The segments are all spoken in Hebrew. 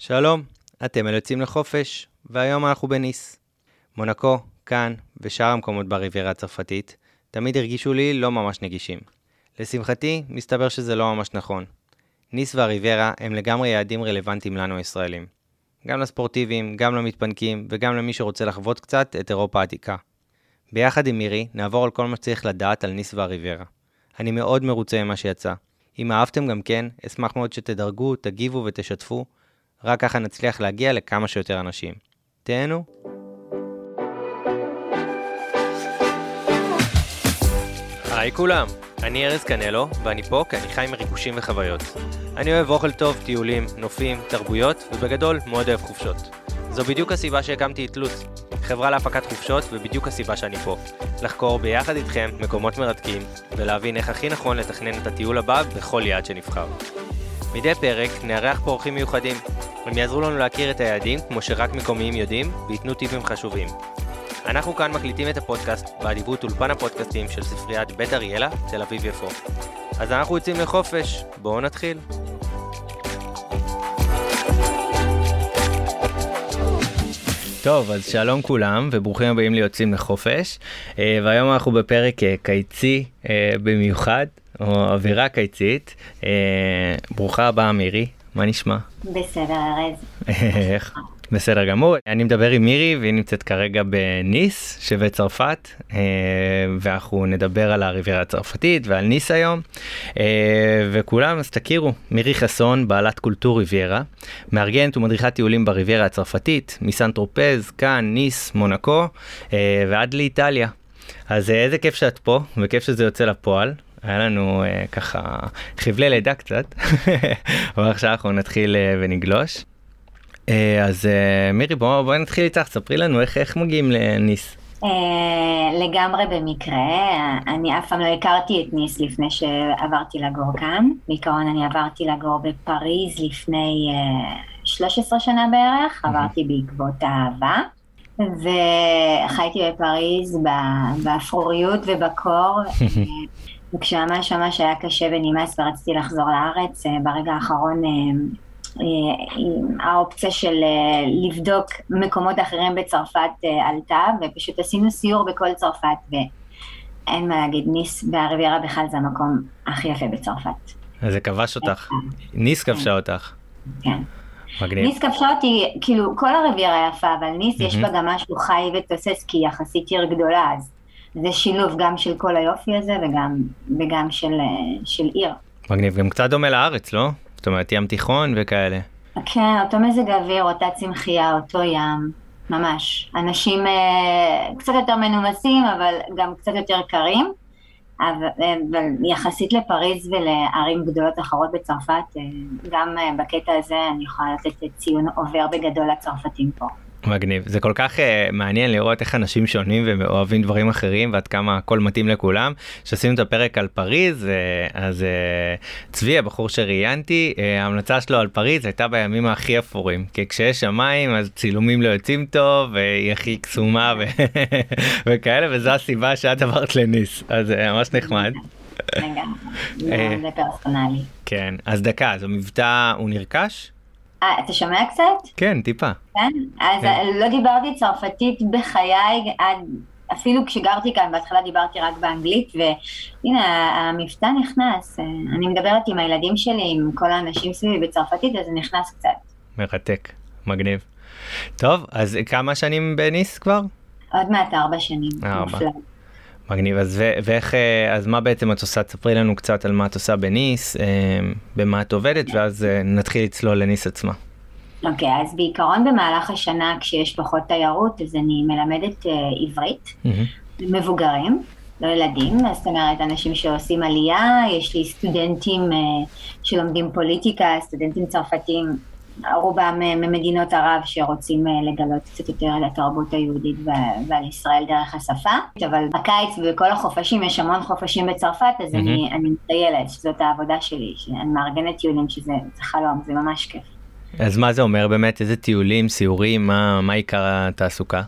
שלום, אתם אל יוצאים לחופש, והיום אנחנו בניס. מונקו, כאן ושאר המקומות בריביירה הצרפתית תמיד הרגישו לי לא ממש נגישים. לשמחתי, מסתבר שזה לא ממש נכון. ניס והריביירה הם לגמרי יעדים רלוונטיים לנו הישראלים. גם לספורטיביים, גם למתפנקים וגם למי שרוצה לחוות קצת את אירופה העתיקה. ביחד עם מירי נעבור על כל מה שצריך לדעת על ניס והריביירה. אני מאוד מרוצה ממה שיצא. אם אהבתם גם כן, אשמח מאוד שתדרגו, תגיבו ותשתפו, רק ככה נצליח להגיע לכמה שיותר אנשים. תהנו. היי כולם, אני ארז קנלו, ואני פה כי אני חי מריגושים וחוויות. אני אוהב אוכל טוב, טיולים, נופים, תרבויות, ובגדול מאוד אוהב חופשות. זו בדיוק הסיבה שהקמתי את לוץ, חברה להפקת חופשות, ובדיוק הסיבה שאני פה. לחקור ביחד איתכם מקומות מרתקים, ולהבין איך הכי נכון לתכנן את הטיול הבא בכל יעד שנבחר. מדי פרק נארח פה אורחים מיוחדים. הם יעזרו לנו להכיר את היעדים כמו שרק מקומיים יודעים, וייתנו טיפים חשובים. אנחנו כאן מקליטים את הפודקאסט באדיבות אולפן הפודקאסטים של ספריית בית אריאלה, תל אביב יפו. אז אנחנו יוצאים לחופש, בואו נתחיל. טוב, אז שלום כולם, וברוכים הבאים ליוצאים לחופש. אה, והיום אנחנו בפרק אה, קיצי אה, במיוחד, או אווירה קיצית. ברוכה הבאה מירי, מה נשמע? בסדר, ארז. איך? בסדר גמור. אני מדבר עם מירי והיא נמצאת כרגע בניס שבצרפת ואנחנו נדבר על הריביירה הצרפתית ועל ניס היום וכולם אז תכירו מירי חסון בעלת קולטור ריביירה מארגנת ומדריכת טיולים בריביירה הצרפתית מסן טרופז כאן ניס מונקו ועד לאיטליה. אז איזה כיף שאת פה וכיף שזה יוצא לפועל היה לנו uh, ככה חבלי לידה קצת, אבל עכשיו אנחנו נתחיל uh, ונגלוש. Uh, אז uh, מירי בואי בוא נתחיל איתך, ספרי לנו איך, איך מגיעים לניס. Uh, לגמרי במקרה, אני אף פעם לא הכרתי את ניס לפני שעברתי לגור כאן. בעיקרון אני עברתי לגור בפריז לפני uh, 13 שנה בערך, עברתי בעקבות האהבה. וחייתי בפריז באפרוריות ובקור, וכשממש ממש היה קשה ונמאס ורציתי לחזור לארץ, אה, ברגע האחרון אה, אה, האופציה של לבדוק מקומות אחרים בצרפת עלתה, ופשוט עשינו סיור בכל צרפת, ואין מה להגיד, ניס והריביירה בכלל זה המקום הכי יפה בצרפת. זה כבש אותך, ניס כבשה אותך. כן. מגניב. ניס כבשה אותי, כאילו כל הריביירה יפה, אבל ניס יש בה גם משהו חי ותוסס, כי יחסית עיר גדולה, אז זה שילוב גם של כל היופי הזה וגם, וגם של, של עיר. מגניב, גם קצת דומה לארץ, לא? זאת אומרת, ים תיכון וכאלה. כן, אותו מזג אוויר, אותה צמחייה, אותו ים, ממש. אנשים אה, קצת יותר מנומסים, אבל גם קצת יותר קרים. אבל, אבל יחסית לפריז ולערים גדולות אחרות בצרפת, אה, גם אה, בקטע הזה אני יכולה לתת ציון עובר בגדול לצרפתים פה. מגניב זה כל כך uh, מעניין לראות איך אנשים שונים ואוהבים דברים אחרים ועד כמה הכל מתאים לכולם. שעשינו את הפרק על פריז uh, אז uh, צבי הבחור שראיינתי uh, ההמלצה שלו על פריז הייתה בימים הכי אפורים כי כשיש שמיים אז צילומים לא יוצאים טוב והיא הכי קסומה ו- וכאלה וזו הסיבה שאת עברת לניס אז זה ממש נחמד. זה פרסונלי. כן אז דקה אז המבטא הוא נרכש? אה, אתה שומע קצת? כן, טיפה. כן? אז כן. לא דיברתי צרפתית בחיי עד... אפילו כשגרתי כאן, בהתחלה דיברתי רק באנגלית, והנה, המבטא נכנס. אני מדברת עם הילדים שלי, עם כל האנשים סביבי בצרפתית, אז זה נכנס קצת. מרתק, מגניב. טוב, אז כמה שנים בניס כבר? עוד מעט ארבע שנים. ארבע. מגניב, אז, ו- ואיך, אה, אז מה בעצם את עושה? תספרי לנו קצת על מה את עושה בניס, אה, במה את עובדת, ואז אה, נתחיל לצלול לניס עצמה. אוקיי, okay, אז בעיקרון במהלך השנה כשיש פחות תיירות, אז אני מלמדת uh, עברית, mm-hmm. מבוגרים, לא ילדים, זאת אומרת אנשים שעושים עלייה, יש לי סטודנטים uh, שלומדים פוליטיקה, סטודנטים צרפתים רובם אה, ממדינות ערב שרוצים אה, לגלות קצת יותר על התרבות היהודית ועל ישראל דרך השפה. אבל בקיץ ובכל החופשים, יש המון חופשים בצרפת, אז mm-hmm. אני, אני מטיילת, שזאת העבודה שלי, שאני מארגנת טיולים, שזה חלום, זה ממש כיף. אז מה זה אומר באמת? איזה טיולים, סיורים, מה, מה עיקר התעסוקה?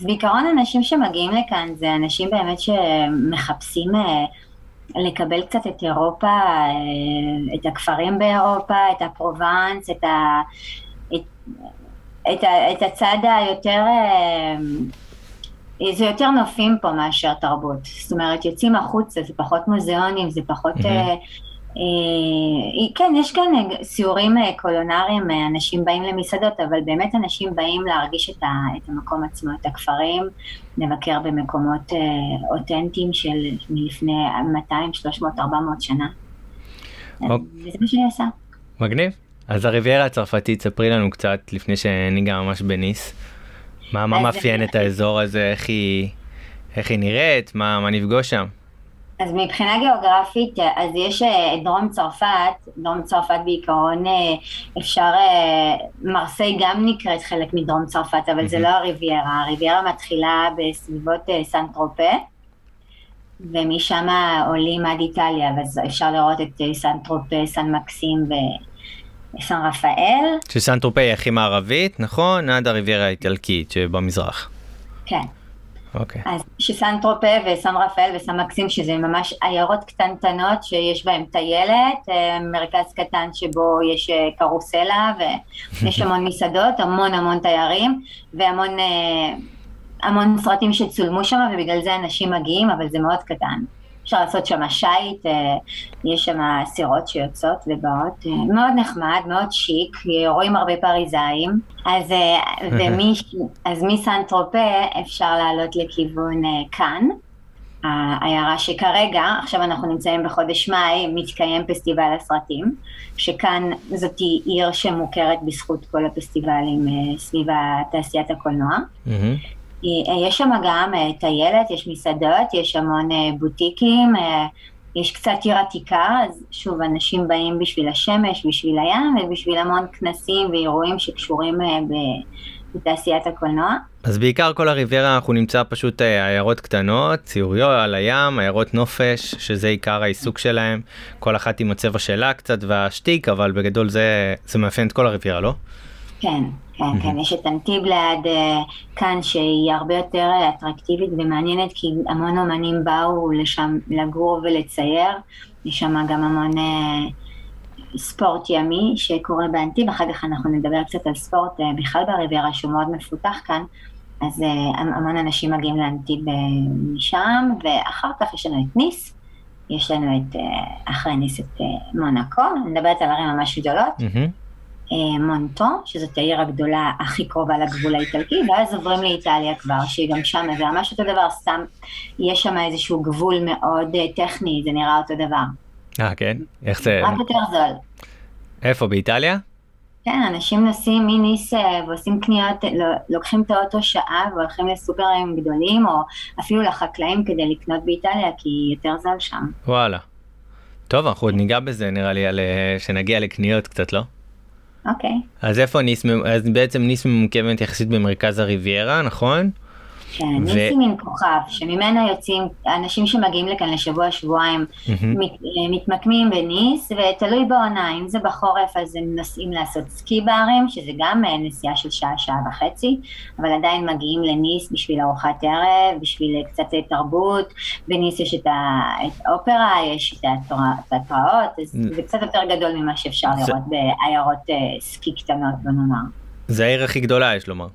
אז בעיקרון אנשים שמגיעים לכאן זה אנשים באמת שמחפשים אה, לקבל קצת את אירופה, אה, את הכפרים באירופה, את הפרובנס, את, ה, את, את, את הצד היותר, זה יותר נופים פה מאשר תרבות. זאת אומרת, יוצאים החוצה, זה פחות מוזיאונים, זה פחות... Mm-hmm. כן, יש כאן סיורים קולונריים, אנשים באים למסעדות, אבל באמת אנשים באים להרגיש את, המקום עצמו, את הכפרים, לבקר במקומות אותנטיים של מלפני 200, 300, 400 שנה. וזה מה שאני עושה. מגניב. אז הריביירה הצרפתית, ספרי לנו קצת לפני שניגע ממש בניס. מה, מה מאפיין את האזור הזה, איך היא, איך היא נראית, מה, מה נפגוש שם? אז מבחינה גיאוגרפית, אז יש אה, דרום צרפת, דרום צרפת בעיקרון אה, אפשר, אה, מרסיי גם נקראת חלק מדרום צרפת, אבל זה לא הריביירה, הריביירה מתחילה בסביבות סן טרופה, ומשם עולים עד איטליה, אז אפשר לראות את סן טרופה, סן מקסים וסן רפאל. שסן טרופה היא הכי מערבית, נכון? עד הריביירה האיטלקית שבמזרח. כן. אוקיי. אז שסן טרופה וסן רפאל וסן מקסים, שזה ממש עיירות קטנטנות שיש בהן טיילת, אה, מרכז קטן שבו יש אה, קרוסלה ויש המון מסעדות, המון המון תיירים והמון אה, המון סרטים שצולמו שם ובגלל זה אנשים מגיעים, אבל זה מאוד קטן. אפשר לעשות שם שיט, אה, יש שם סירות שיוצאות ובאות, אה, מאוד נחמד, מאוד שיק, רואים הרבה פריזאים, אז, אה, ומי, אז מסן טרופה אפשר לעלות לכיוון כאן, העיירה שכרגע, עכשיו אנחנו נמצאים בחודש מאי, מתקיים פסטיבל הסרטים, שכאן זאת עיר שמוכרת בזכות כל הפסטיבלים סביב תעשיית הקולנוע. Mm-hmm. אה, יש שם גם אה, טיילת, יש מסעדות, יש המון אה, בוטיקים, יש קצת עיר עתיקה, אז שוב, אנשים באים בשביל השמש, בשביל הים ובשביל המון כנסים ואירועים שקשורים בתעשיית הקולנוע. אז בעיקר כל הריביירה אנחנו נמצא פשוט עיירות קטנות, ציוריות על הים, עיירות נופש, שזה עיקר העיסוק שלהם, כל אחת עם הצבע שלה קצת והשטיק, אבל בגדול זה, זה מאפיין את כל הריביירה, לא? כן, כן, כן, יש את אנטיב ליד אה, כאן שהיא הרבה יותר אה, אטרקטיבית ומעניינת כי המון אומנים באו לשם לגור ולצייר, יש שם גם המון אה, ספורט ימי שקורה באנטיב, אחר כך אנחנו נדבר קצת על ספורט בכלל בריביירה שהוא מאוד מפותח כאן, אז המון אנשים מגיעים לאנטיב משם, ואחר כך יש לנו את ניס, יש לנו את, אחרי ניס את מונקו, אני מדברת על ערים ממש גדולות. Mm-hmm. אה, מונטו, שזאת העיר הגדולה הכי קרובה לגבול האיטלקי, ואז עוברים לאיטליה כבר, שהיא גם שם, זה ממש אותו דבר, סתם יש שם איזשהו גבול מאוד אה, טכני, זה נראה אותו דבר. אה, כן? איך זה? רק יותר זול. איפה, באיטליה? כן, אנשים נוסעים מניס אה, ועושים קניות, לא, לוקחים את האוטו שעה והולכים לסופרים גדולים, או אפילו לחקלאים כדי לקנות באיטליה, כי יותר זול שם. וואלה. טוב, אנחנו עוד ניגע בזה נראה לי, על, שנגיע לקניות קצת, לא? אוקיי. אז איפה ניס, אז בעצם ניס ממוקמת יחסית במרכז הריביירה, נכון? ניסים עם כוכב, שממנה יוצאים אנשים שמגיעים לכאן לשבוע, שבועיים, mm-hmm. מת, מתמקמים בניס, ותלוי בעונה, אם זה בחורף אז הם נוסעים לעשות סקי בערים, שזה גם אה, נסיעה של שעה, שעה וחצי, אבל עדיין מגיעים לניס בשביל ארוחת ערב, בשביל קצת תרבות, בניס יש את, האופרה, יש את התיאטראות. זה קצת יותר גדול ממה שאפשר. לראות בעיירות אה, סקי קטנות, בוא נאמר. זה העיר הכי גדולה, יש לומר.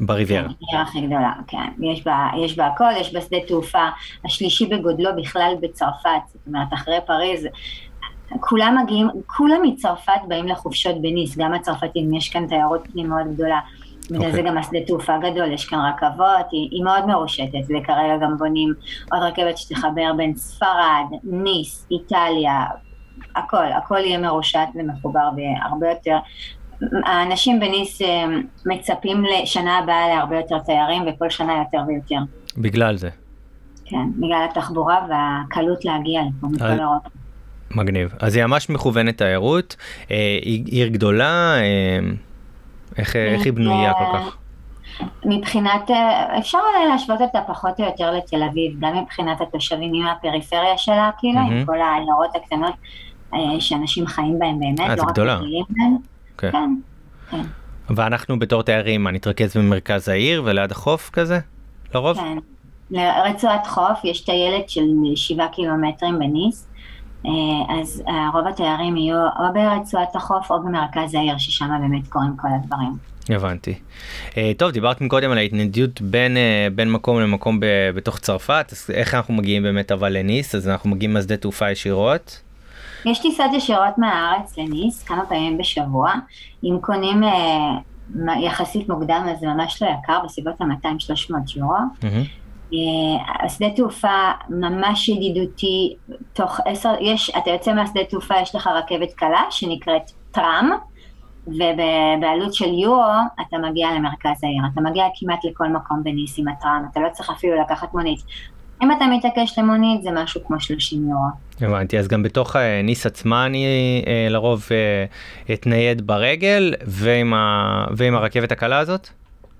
בריביירה. העיר הכי גדולה, כן. יש בה, יש בה הכל, יש בה שדה תעופה השלישי בגודלו בכלל בצרפת, זאת אומרת, אחרי פריז. כולם מגיעים, כולם מצרפת באים לחופשות בניס, גם הצרפתים, יש כאן תיירות פנים מאוד גדולה. בגלל okay. זה אוקיי. גם השדה תעופה גדול, יש כאן רכבות, היא, היא מאוד מרושתת, וכרגע גם בונים עוד רכבת שתחבר בין ספרד, ניס, איטליה, הכל, הכל יהיה מרושת ומחובר והרבה יותר האנשים בניס אה, מצפים לשנה הבאה להרבה יותר תיירים וכל שנה יותר ויותר. בגלל זה. כן, בגלל התחבורה והקלות להגיע לפה מכל אירופה. מגניב. אז היא ממש מכוונת תיירות, אה, היא עיר גדולה, אה, איך, איך היא בנויה כל כך? מבחינת, אפשר להשוות אותה פחות או יותר לתל אביב, גם מבחינת התושבים עם הפריפריה שלה, כאילו, mm-hmm. עם כל העיירות הקטנות שאנשים חיים בהן באמת, לא רק גדולים בהן. כן. כן. כן. ואנחנו בתור תיירים, מה, נתרכז במרכז העיר וליד החוף כזה? לרוב? כן. לרצועת חוף יש טיילת של שבעה קילומטרים בניס. אז רוב התיירים יהיו או ברצועת החוף או במרכז העיר, ששם באמת קורים כל הדברים. הבנתי. טוב, דיברת קודם על ההתנדיות בין, בין מקום למקום בתוך צרפת, אז איך אנחנו מגיעים באמת אבל לניס? אז אנחנו מגיעים מהשדה תעופה ישירות? יש טיסות ישירות מהארץ לניס כמה פעמים בשבוע. אם קונים אה, יחסית מוקדם אז זה ממש לא יקר, בסביבות ה-200-300 יורו. Mm-hmm. השדה תעופה ממש ידידותי, תוך עשר, יש, אתה יוצא מהשדה תעופה, יש לך רכבת קלה שנקראת טראם, ובעלות של יורו אתה מגיע למרכז העיר, אתה מגיע כמעט לכל מקום בניס עם הטראם, אתה לא צריך אפילו לקחת מונית. אם אתה מתעקש למונית זה משהו כמו 30 יורו. הבנתי, אז גם בתוך אה, ניס עצמה אני אה, לרוב אה, אתנייד ברגל ועם, ה... ועם הרכבת הקלה הזאת?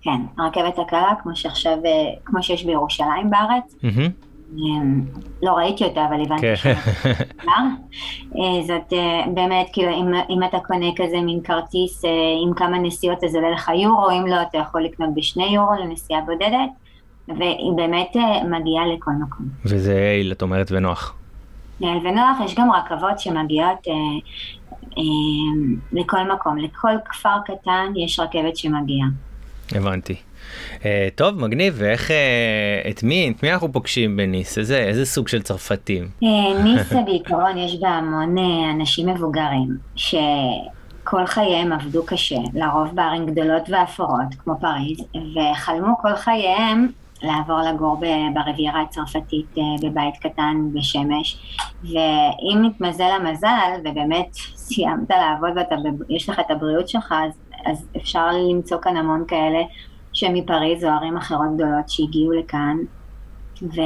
כן, הרכבת הקלה כמו שעכשיו, כמו שיש בירושלים בארץ. Mm-hmm. לא ראיתי אותה, אבל הבנתי כן. זאת באמת, כאילו, אם, אם אתה קונה כזה מין כרטיס עם כמה נסיעות, אז עולה לך יורו, אם לא, אתה יכול לקנות בשני יורו לנסיעה בודדת. והיא באמת אה, מגיעה לכל מקום. וזה יעיל, את אומרת, ונוח. יעיל ונוח, יש גם רכבות שמגיעות אה, אה, לכל מקום, לכל כפר קטן יש רכבת שמגיעה. הבנתי. Uh, טוב, מגניב, ואיך, uh, את מי, את מי אנחנו פוגשים בניס? איזה, איזה סוג של צרפתים? Uh, ניס בעיקרון יש בה המון uh, אנשים מבוגרים, שכל חייהם עבדו קשה, לרוב בערים גדולות ואפורות, כמו פריז, וחלמו כל חייהם לעבור לגור ברביירה הצרפתית אה, בבית קטן בשמש, ואם מתמזל המזל, ובאמת סיימת לעבוד ויש לך את הבריאות שלך, אז, אז אפשר למצוא כאן המון כאלה שמפריז או ערים אחרות גדולות שהגיעו לכאן, ו,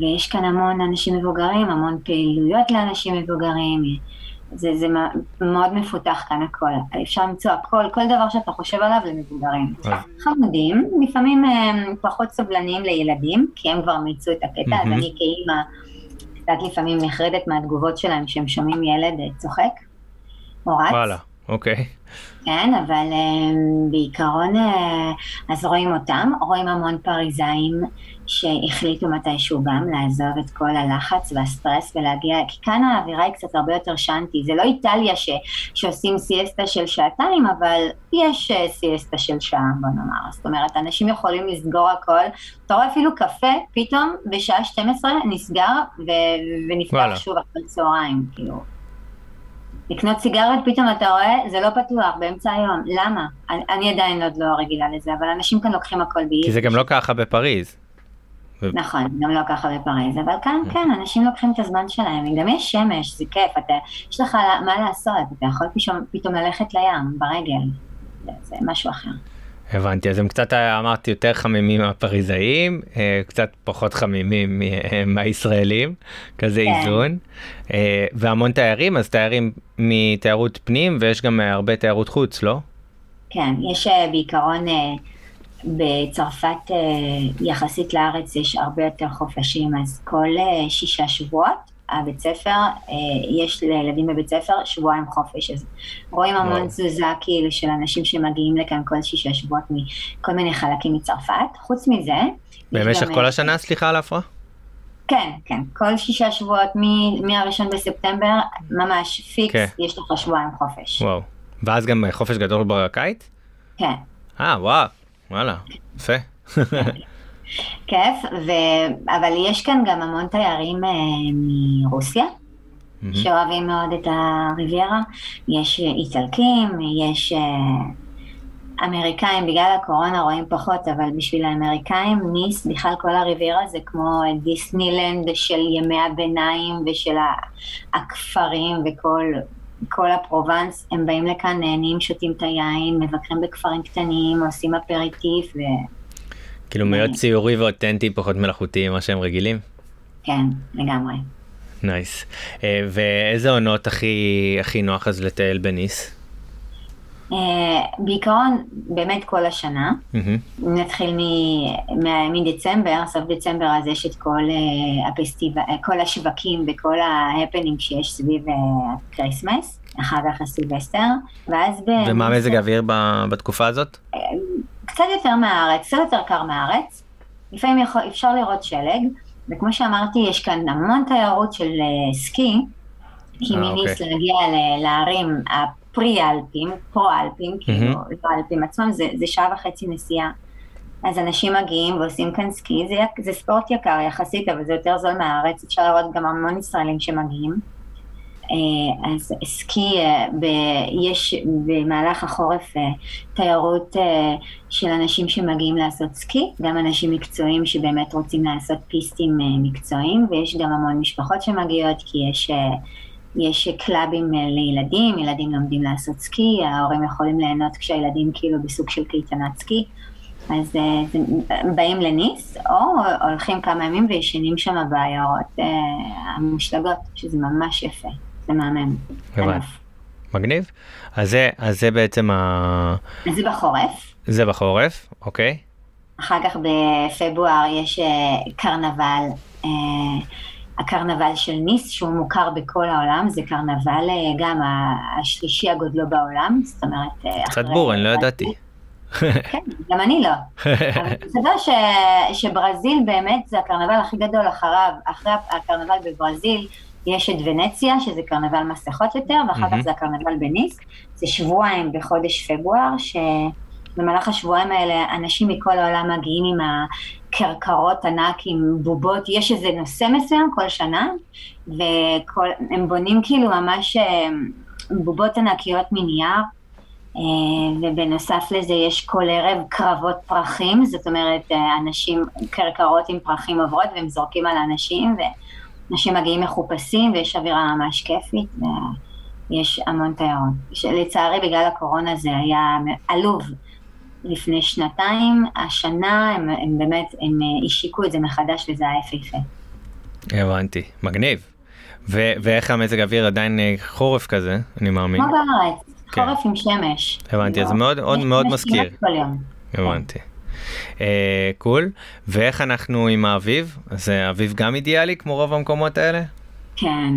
ויש כאן המון אנשים מבוגרים, המון פעילויות לאנשים מבוגרים, זה, זה מאוד מפותח כאן הכל, אפשר למצוא הכל, כל דבר שאתה חושב עליו למבוגרים. אה. חמודים, לפעמים הם פחות סובלניים לילדים, כי הם כבר מיצו את הקטע, אז אני כאימא קצת לפעמים נחרדת מהתגובות שלהם שהם שומעים ילד אה, צוחק או רץ. וואלה, אוקיי. כן, אבל בעיקרון, אה, אז רואים אותם, רואים המון פריזאים שהחליטו מתישהו גם לעזוב את כל הלחץ והסטרס ולהגיע, כי כאן האווירה היא קצת הרבה יותר שאנטי, זה לא איטליה ש, שעושים סיאסטה של שעתיים, אבל יש סיאסטה של שעה, בוא נאמר, זאת אומרת, אנשים יכולים לסגור הכל, אתה רואה אפילו קפה, פתאום בשעה 12 נסגר ו, ונפתח שוב אחרי צהריים, כאילו. לקנות סיגריות פתאום אתה רואה, זה לא פתוח באמצע היום, למה? אני, אני עדיין עוד לא רגילה לזה, אבל אנשים כאן לוקחים הכל באיזי. כי זה גם לא ככה בפריז. נכון, גם לא ככה בפריז, אבל כאן mm. כן, אנשים לוקחים את הזמן שלהם, גם יש שמש, זה כיף, אתה, יש לך מה לעשות, אתה יכול פתאום, פתאום ללכת לים ברגל, זה משהו אחר. הבנתי, אז הם קצת, אמרתי, יותר חמימים מהפריזאים, אה, קצת פחות חמימים אה, מהישראלים, כזה כן. איזון. אה, והמון תיירים, אז תיירים מתיירות פנים, ויש גם הרבה תיירות חוץ, לא? כן, יש בעיקרון, בצרפת יחסית לארץ יש הרבה יותר חופשים, אז כל שישה שבועות הבית ספר, אה, יש לילדים בבית ספר שבועיים חופש, אז רואים המון תזוזה כאילו של אנשים שמגיעים לכאן כל שישה שבועות מכל מיני חלקים מצרפת. חוץ מזה... במשך כל אה, השנה, סליחה על ההפרעה? כן, כן, כל שישה שבועות מהראשון בספטמבר, ממש פיקס, כן. יש לך שבועיים חופש. וואו, ואז גם חופש גדול בקיץ? כן. אה, וואו, וואלה, יפה. כיף, ו... אבל יש כאן גם המון תיירים uh, מרוסיה, mm-hmm. שאוהבים מאוד את הריביירה. יש איטלקים, יש uh, אמריקאים, בגלל הקורונה רואים פחות, אבל בשביל האמריקאים, ניס, בכלל כל הריביירה זה כמו דיסנילנד של ימי הביניים ושל הכפרים וכל... כל הפרובנס, הם באים לכאן, נהנים, שותים את היין, מבקרים בכפרים קטנים, עושים אפריטיף ו... כאילו מאוד ציורי ואותנטי פחות מלאכותי ממה שהם רגילים? כן, לגמרי. נייס. Nice. Uh, ואיזה עונות הכי, הכי נוח אז לטייל בניס? Uh, בעיקרון, באמת כל השנה. Mm-hmm. נתחיל מדצמבר, סוף דצמבר, אז יש את כל uh, הפסטיבל, כל השווקים וכל ההפנינג שיש סביב ה Christmas, אחר כך הסילבסטר, ואז... ומה מזג האוויר בתקופה הזאת? קצת יותר מהארץ, קצת יותר קר מהארץ, לפעמים יכול, אפשר לראות שלג, וכמו שאמרתי, יש כאן המון תיירות של סקי, כי מניס להגיע לערים הפרי-אלפים, פרו-אלפים, כאילו, לא האלפים עצמם, זה, זה שעה וחצי נסיעה. אז אנשים מגיעים ועושים כאן סקי, זה, זה ספורט יקר יחסית, אבל זה יותר זול מהארץ, אפשר לראות גם המון ישראלים שמגיעים. אה, אז סקי, אה, ב, יש במהלך החורף אה, תיירות של אנשים שמגיעים לעשות סקי, גם אנשים מקצועיים שבאמת רוצים לעשות פיסטים מקצועיים, ויש גם המון משפחות שמגיעות, כי יש... יש קלאבים לילדים, ילדים לומדים לעשות סקי, ההורים יכולים ליהנות כשהילדים כאילו בסוג של קייטנת סקי. אז הם באים לניס, או הולכים כמה ימים וישנים שם בעיירות המושלגות, שזה ממש יפה. זה מהמם. מגניב. אז זה, אז זה בעצם ה... זה בחורף. זה בחורף, אוקיי. אחר כך בפברואר יש קרנבל, הקרנבל של ניס, שהוא מוכר בכל העולם, זה קרנבל uh, גם השלישי הגודלו בעולם, זאת אומרת... קצת בור, אני לא ידעתי. כן, גם אני לא. אבל אתה יודע שברזיל באמת זה הקרנבל הכי גדול אחריו, אחרי הקרנבל בברזיל. יש את ונציה, שזה קרנבל מסכות יותר, ואחר כך זה הקרנבל בניס. זה שבועיים בחודש פברואר, שבמהלך השבועיים האלה אנשים מכל העולם מגיעים עם הכרכרות ענק עם בובות, יש איזה נושא מסוים כל שנה, והם בונים כאילו ממש אה, בובות ענקיות מנייר. אה, ובנוסף לזה יש כל ערב קרבות פרחים, זאת אומרת אה, אנשים, כרכרות עם פרחים עוברות והם זורקים על אנשים, אנשים מגיעים מחופשים ויש אווירה ממש כיפית ויש המון תיירות. לצערי בגלל הקורונה זה היה עלוב לפני שנתיים, השנה הם, הם באמת, הם השיקו את זה מחדש וזה היה יפהפה. הבנתי, מגניב. ו- ואיך המזג האוויר עדיין אה, חורף כזה, אני מאמין. כמו בארץ, כן. חורף עם שמש. הבנתי, לא. אז מאוד, מאוד, מאוד מזכיר. הבנתי. אה, קול. ואיך אנחנו עם האביב? אז האביב אה, גם אידיאלי כמו רוב המקומות האלה? כן.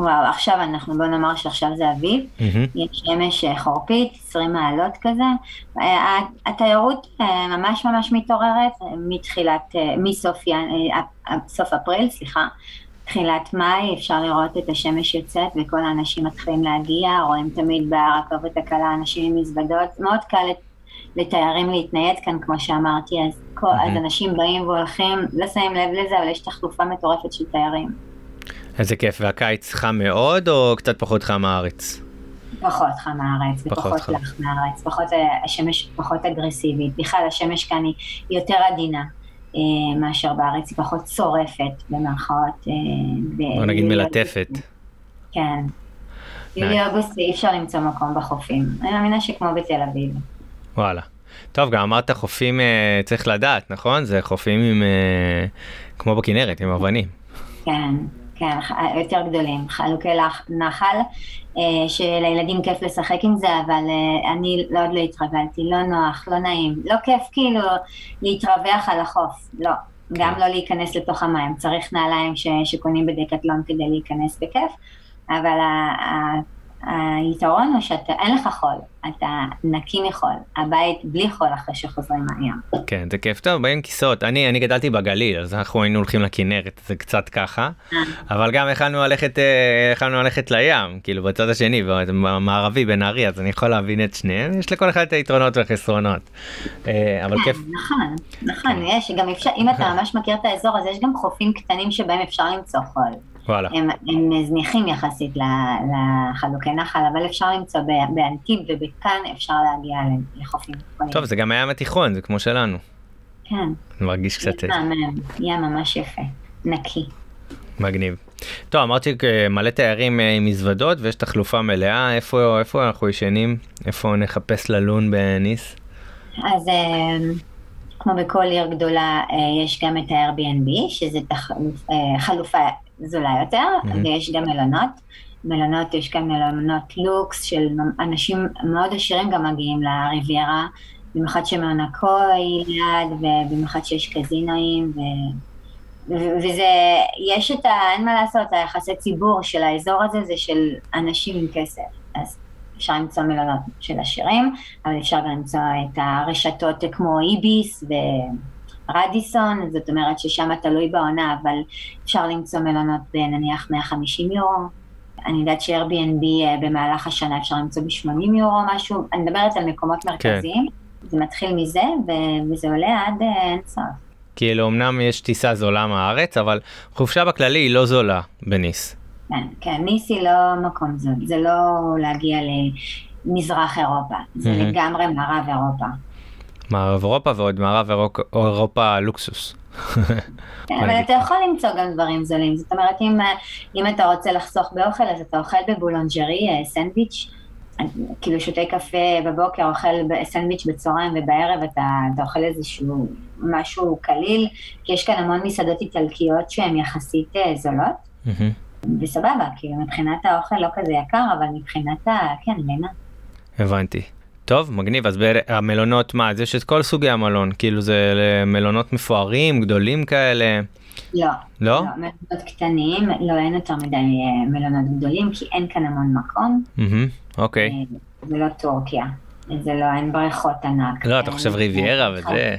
וואו, עכשיו אנחנו, בוא נאמר שעכשיו זה אביב, mm-hmm. יש שמש אה, חורפית, 20 מעלות כזה. התיירות ממש ממש מתעוררת מתחילת, מסוף סוף אפריל, סליחה, תחילת מאי, אפשר לראות את השמש יוצאת וכל האנשים מתחילים להגיע, רואים תמיד ברכבת הקלה אנשים עם מזוודות, מאוד קל לתיירים להתנייד כאן, כמו שאמרתי, אז, mm-hmm. אז אנשים באים והולכים, לא שמים לב לזה, אבל יש תחלופה מטורפת של תיירים. איזה כיף, והקיץ חם מאוד או קצת פחות חם מהארץ? פחות חם מהארץ, ופחות לח מהארץ, פחות, אה, השמש פחות אגרסיבית, בכלל השמש כאן היא יותר עדינה. אה, מאשר בארץ, היא פחות צורפת במרכאות. אה, בוא נגיד מלטפת. כן. יולי-אוגוסט אי אפשר למצוא מקום בחופים. אני מאמינה שכמו בתל אביב. וואלה. טוב, גם אמרת חופים, צריך לדעת, נכון? זה חופים עם, כמו בכנרת, עם אבנים. כן, כן, יותר גדולים, חלוקי נחל, אה, שלילדים כיף לשחק עם זה, אבל אני לא עוד לא התרגלתי, לא נוח, לא נעים, לא כיף כאילו להתרווח על החוף, לא. כן. גם לא להיכנס לתוך המים, צריך נעליים ש, שקונים בדקטלון כדי להיכנס בכיף, אבל היתרון הוא שאין לך חול, אתה נקי מחול, הבית בלי חול אחרי שחוזרים מהים. כן, זה כיף טוב, באים כיסאות. אני, אני גדלתי בגליל, אז אנחנו היינו הולכים לכנרת, זה קצת ככה, אה. אבל גם יכלנו ללכת, אה, יכלנו ללכת לים, כאילו בצד השני, במערבי, בנהריה, אז אני יכול להבין את שניהם, יש לכל אחד את היתרונות והחסרונות. אה, אבל כיף. נכון, נכון, כן. יש, גם אפשר, אם אתה ממש מכיר את האזור, אז יש גם חופים קטנים שבהם אפשר למצוא חול. וואלה. הם, הם זניחים יחסית לחלוקי נחל, אבל אפשר למצוא באנטיב ובכאן אפשר להגיע לחופים. טוב, זה גם הים התיכון, זה כמו שלנו. כן. מרגיש קצת... ים ממש יפה, נקי. מגניב. טוב, אמרתי מלא תיירים אה, עם מזוודות ויש תחלופה מלאה, איפה, איפה אנחנו ישנים? איפה נחפש ללון בניס? אז אה, כמו בכל עיר גדולה, אה, יש גם את ה-Airbnb, שזה תחלופ, חלופה זולה יותר, mm-hmm. ויש גם מלונות. מלונות, יש גם מלונות לוקס של אנשים מאוד עשירים גם מגיעים לריביירה, במיוחד שמעונקו היא ליד, ובמיוחד שיש קזינואים, ו... וזה, יש את ה... אין מה לעשות, היחסי ציבור של האזור הזה זה של אנשים עם כסף. אז אפשר למצוא מלונות של עשירים, אבל אפשר גם למצוא את הרשתות כמו איביס ו... רדיסון, זאת אומרת ששם תלוי בעונה, אבל אפשר למצוא מלונות בנניח 150 יורו, אני יודעת ש-Airbnb במהלך השנה אפשר למצוא ב-80 יורו משהו, אני מדברת על מקומות כן. מרכזיים, זה מתחיל מזה ו- וזה עולה עד אה, אין סוף. כאילו אמנם יש טיסה זולה מהארץ, אבל חופשה בכללי היא לא זולה בניס. כן, כן, ניס היא לא מקום זול, זה לא להגיע למזרח אירופה, זה מהמם. לגמרי מערב אירופה. מערב אירופה ועוד מערב אירופה לוקסוס. כן, אבל אתה יכול למצוא גם דברים זולים, זאת אומרת אם, אה, אם אתה רוצה לחסוך באוכל אז אתה אוכל בבולונג'רי אה, סנדוויץ', אה, כאילו שותה קפה בבוקר, אוכל סנדוויץ' בצהריים ובערב אתה, אתה אוכל איזשהו משהו קליל, כי יש כאן המון מסעדות איטלקיות שהן יחסית זולות. וסבבה, כאילו מבחינת האוכל לא כזה יקר, אבל מבחינת ה... כן, לינה. הבנתי. טוב, מגניב, אז המלונות, מה, אז יש את כל סוגי המלון, כאילו זה מלונות מפוארים, גדולים כאלה, לא. לא? מלונות קטנים, לא, אין יותר מדי אה, מלונות גדולים, כי אין כאן המון מקום. אוקיי. אה, זה לא טורקיה. זה לא, אין בריכות ענק. לא, אתה חושב ריביירה. וזה,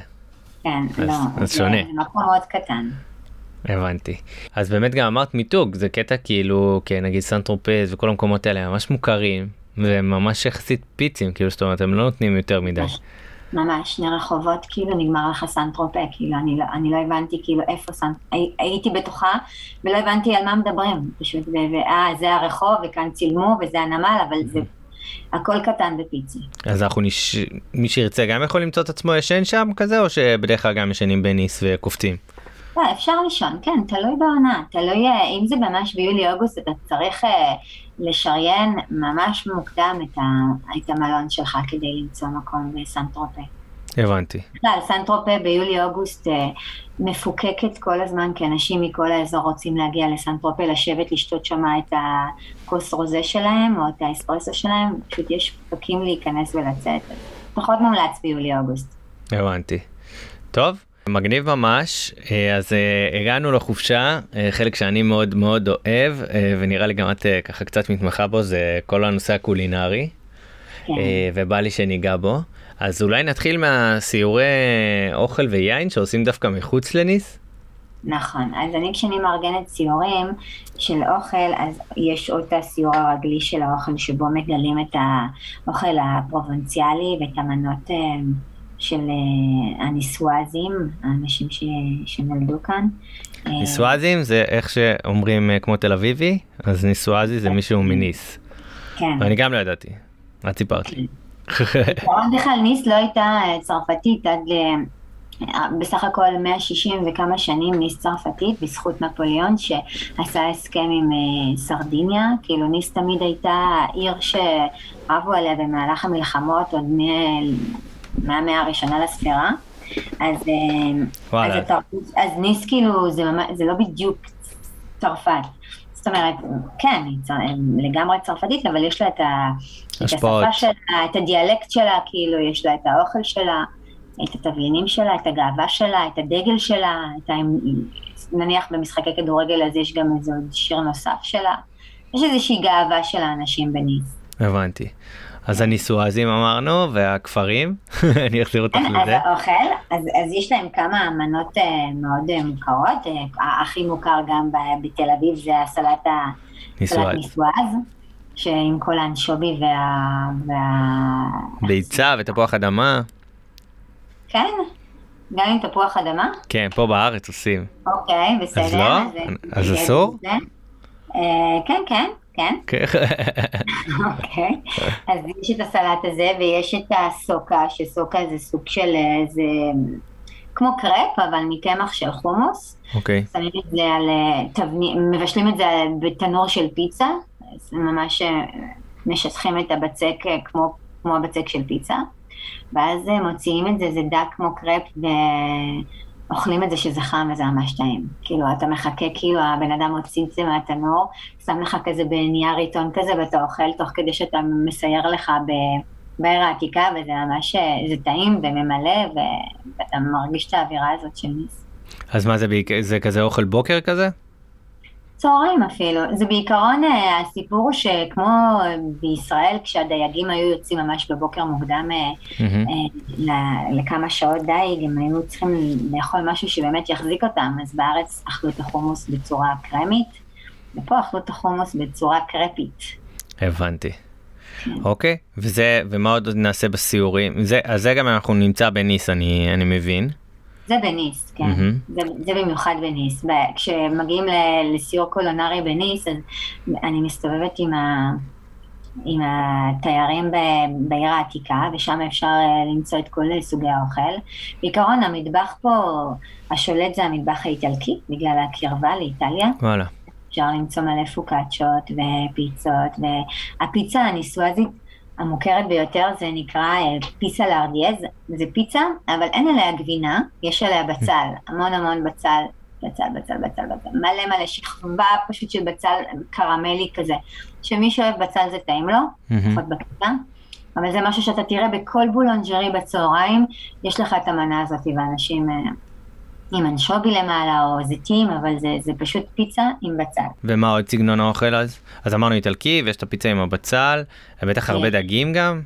כן, אז- לא. אז זה- שונה. זה מקום מאוד קטן. הבנתי. אז באמת גם אמרת מיתוג, זה קטע כאילו, כן, נגיד סנטרופז וכל המקומות האלה ממש מוכרים, וממש יחסית פיצים, כאילו, זאת אומרת, הם לא נותנים יותר מדי. ממש, שני רחובות, כאילו נגמר לך סנטרופה, כאילו אני לא, אני לא הבנתי כאילו איפה סנט... הי- הייתי בתוכה ולא הבנתי על מה מדברים, פשוט, ואה, זה הרחוב וכאן צילמו וזה הנמל, אבל זה הכל קטן ופיצי. אז אנחנו נש... מי שירצה גם יכול למצוא את עצמו ישן שם כזה, או שבדרך כלל גם ישנים בניס וקופצים? לא, אפשר לישון, כן, תלוי בעונה, תלוי, אה, אם זה ממש ביולי-אוגוסט, אתה צריך אה, לשריין ממש מוקדם את, ה, את המלון שלך כדי למצוא מקום בסנטרופה. הבנתי. בכלל, סנטרופה ביולי-אוגוסט אה, מפוקקת כל הזמן, כי אנשים מכל האזור רוצים להגיע לסנטרופה, לשבת, לשתות שם את הכוס רוזה שלהם, או את האספרסו שלהם, פשוט יש פקקים להיכנס ולצאת. פחות מומלץ ביולי-אוגוסט. הבנתי. טוב, מגניב ממש, אה, אז אה, הגענו לחופשה, אה, חלק שאני מאוד מאוד אוהב, אה, ונראה לי גם את ככה קצת מתמחה בו, זה כל הנושא הקולינרי, כן. ובא לי שניגע בו. אז אולי נתחיל מהסיורי אוכל ויין שעושים דווקא מחוץ לניס? נכון, אז אני כשאני מארגנת סיורים של אוכל, אז יש עוד את הסיור הרגלי של האוכל שבו מגלים את האוכל הפרובנציאלי ואת המנות של אה, הניסואזים, האנשים ש... שנולדו כאן. אה, ניסואזים זה איך שאומרים אה, כמו תל אביבי, אז ניסואזי זה מישהו מניס. כן. ואני גם לא ידעתי, את סיפרת לי. בעיקרון בכלל ניס לא הייתה צרפתית עד ל... בסך הכל 160 וכמה שנים ניס צרפתית בזכות נפוליאון שעשה הסכם עם סרדיניה, כאילו ניס תמיד הייתה עיר שרבו עליה במהלך המלחמות עוד מ- מהמאה הראשונה לספירה. אז, אה, וואלה. אז, התרבות- אז ניס כאילו זה, ממש, זה לא בדיוק צרפת. זאת אומרת, כן, היא צר... לגמרי צרפתית, אבל יש לה את, ה... את. השפה שלה, את הדיאלקט שלה, כאילו, יש לה את האוכל שלה, את התבלינים שלה, את הגאווה שלה, את הדגל שלה, את ה... נניח במשחקי כדורגל אז יש גם איזה שיר נוסף שלה. יש איזושהי גאווה של האנשים בניס. הבנתי. אז הניסואזים אמרנו, והכפרים, אני אחזיר אותך כן, אז לזה. האוכל, אז, אז יש להם כמה מנות uh, מאוד uh, מוכרות, uh, הכי מוכר גם ב- בתל אביב זה הסלט ה... סלט ניסואז. ניסואז, שעם כל האנשובי וה... וה... ביצה ותפוח אדמה, כן? גם עם תפוח אדמה? כן, פה בארץ עושים. אוקיי, בסדר. אז לא? אז נתנגד אסור? לזה. אה, כן, כן, כן, כן. אוקיי. אז יש את הסלט הזה ויש את הסוקה, שסוקה זה סוג של איזה... כמו קרפ, אבל מקמח של חומוס. אוקיי, שמים את זה על אה, תבנית, מבשלים את זה בתנור של פיצה, אז ממש אה, משטחים את הבצק אה, כמו, כמו הבצק של פיצה, ואז אה, מוציאים את זה, זה דק כמו קרפ, ואוכלים את זה שזה חם וזה ממש טעים. כאילו, אתה מחכה, כאילו, הבן אדם מוציא את זה מהתנור, שם לך כזה בנייר עיתון כזה, ואתה אוכל תוך כדי שאתה מסייר לך ב... בעיר העתיקה, וזה ממש, אה, זה טעים וממלא, ו- ואתה מרגיש את האווירה הזאת של ניס. אז מה זה, זה כזה אוכל בוקר כזה? צהריים אפילו. זה בעיקרון אה, הסיפור שכמו בישראל, כשהדייגים היו יוצאים ממש בבוקר מוקדם ל- לכמה שעות דייג, הם היו צריכים לאכול משהו שבאמת יחזיק אותם, אז בארץ אכלו את החומוס בצורה קרמית, ופה אכלו את החומוס בצורה קרפית. הבנתי. אוקיי, וזה, ומה עוד נעשה בסיורים? זה, אז זה גם אנחנו נמצא בניס, אני, אני מבין. זה בניס, כן. Mm-hmm. זה, זה במיוחד בניס. כשמגיעים לסיור קולונרי בניס, אז אני מסתובבת עם, ה, עם התיירים בעיר העתיקה, ושם אפשר אה, למצוא את כל סוגי האוכל. בעיקרון המטבח פה, השולט זה המטבח האיטלקי, בגלל הקרבה לאיטליה. וואלה. אפשר למצוא מלא פוקאצ'ות ופיצות, והפיצה הניסואזית המוכרת ביותר זה נקרא אה, פיסה לארדיאז, זה פיצה, אבל אין עליה גבינה, יש עליה בצל, המון המון בצל, בצל, בצל, בצל, בצל, מלא מלא שכבה פשוט של בצל קרמלי כזה, שמי שאוהב בצל זה טעים לו, לפחות בקטע, אבל זה משהו שאתה תראה בכל בולונג'רי בצהריים, יש לך את המנה הזאת, ואנשים אה, עם אנשובי למעלה או זיתים, אבל זה, זה פשוט פיצה עם בצל. ומה עוד סגנון האוכל אז? אז אמרנו איטלקי ויש את הפיצה עם הבצל, בטח הרבה כן. דגים גם?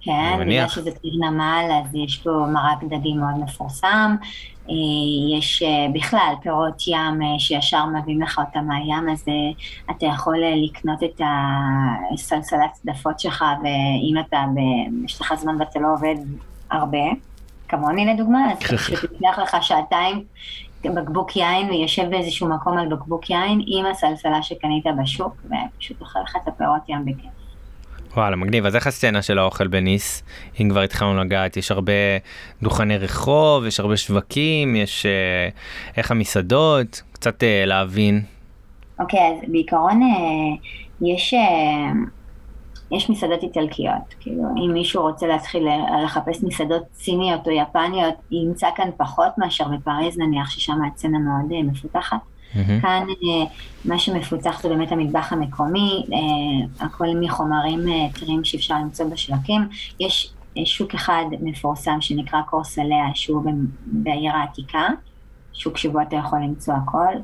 כן, בגלל שזה ציר נמל, אז יש פה מרק דגים מאוד מפורסם. אה, יש אה, בכלל פירות ים אה, שישר מביאים לך אותם מהים, אז אתה יכול לקנות את הסלסלת צדפות שלך, ואם אתה, יש לך זמן ואתה לא עובד הרבה, כמוני לדוגמה, אז פשוט ייקח לך שעתיים בקבוק יין ויושב באיזשהו מקום על בקבוק יין עם הסלסלה שקנית בשוק, ופשוט אוכל לך את הפירות ים בכיף. וואלה, מגניב. אז איך הסצנה של האוכל בניס? אם כבר התחלנו לגעת, יש הרבה דוכני רחוב, יש הרבה שווקים, יש אה, איך המסעדות, קצת אה, להבין. אוקיי, okay, אז בעיקרון אה, יש... אה, יש מסעדות איטלקיות, כאילו אם מישהו רוצה להתחיל לחפש מסעדות סיניות או יפניות, ימצא כאן פחות מאשר בפריז נניח, ששם הצצנה מאוד אה, מפותחת. Mm-hmm. כאן אה, מה שמפותח זה באמת המטבח המקומי, אה, הכל מחומרים טריים שאפשר למצוא בשווקים. יש שוק אחד מפורסם שנקרא קורסליה, שהוא בעיר העתיקה, שוק שבו אתה יכול למצוא הכל.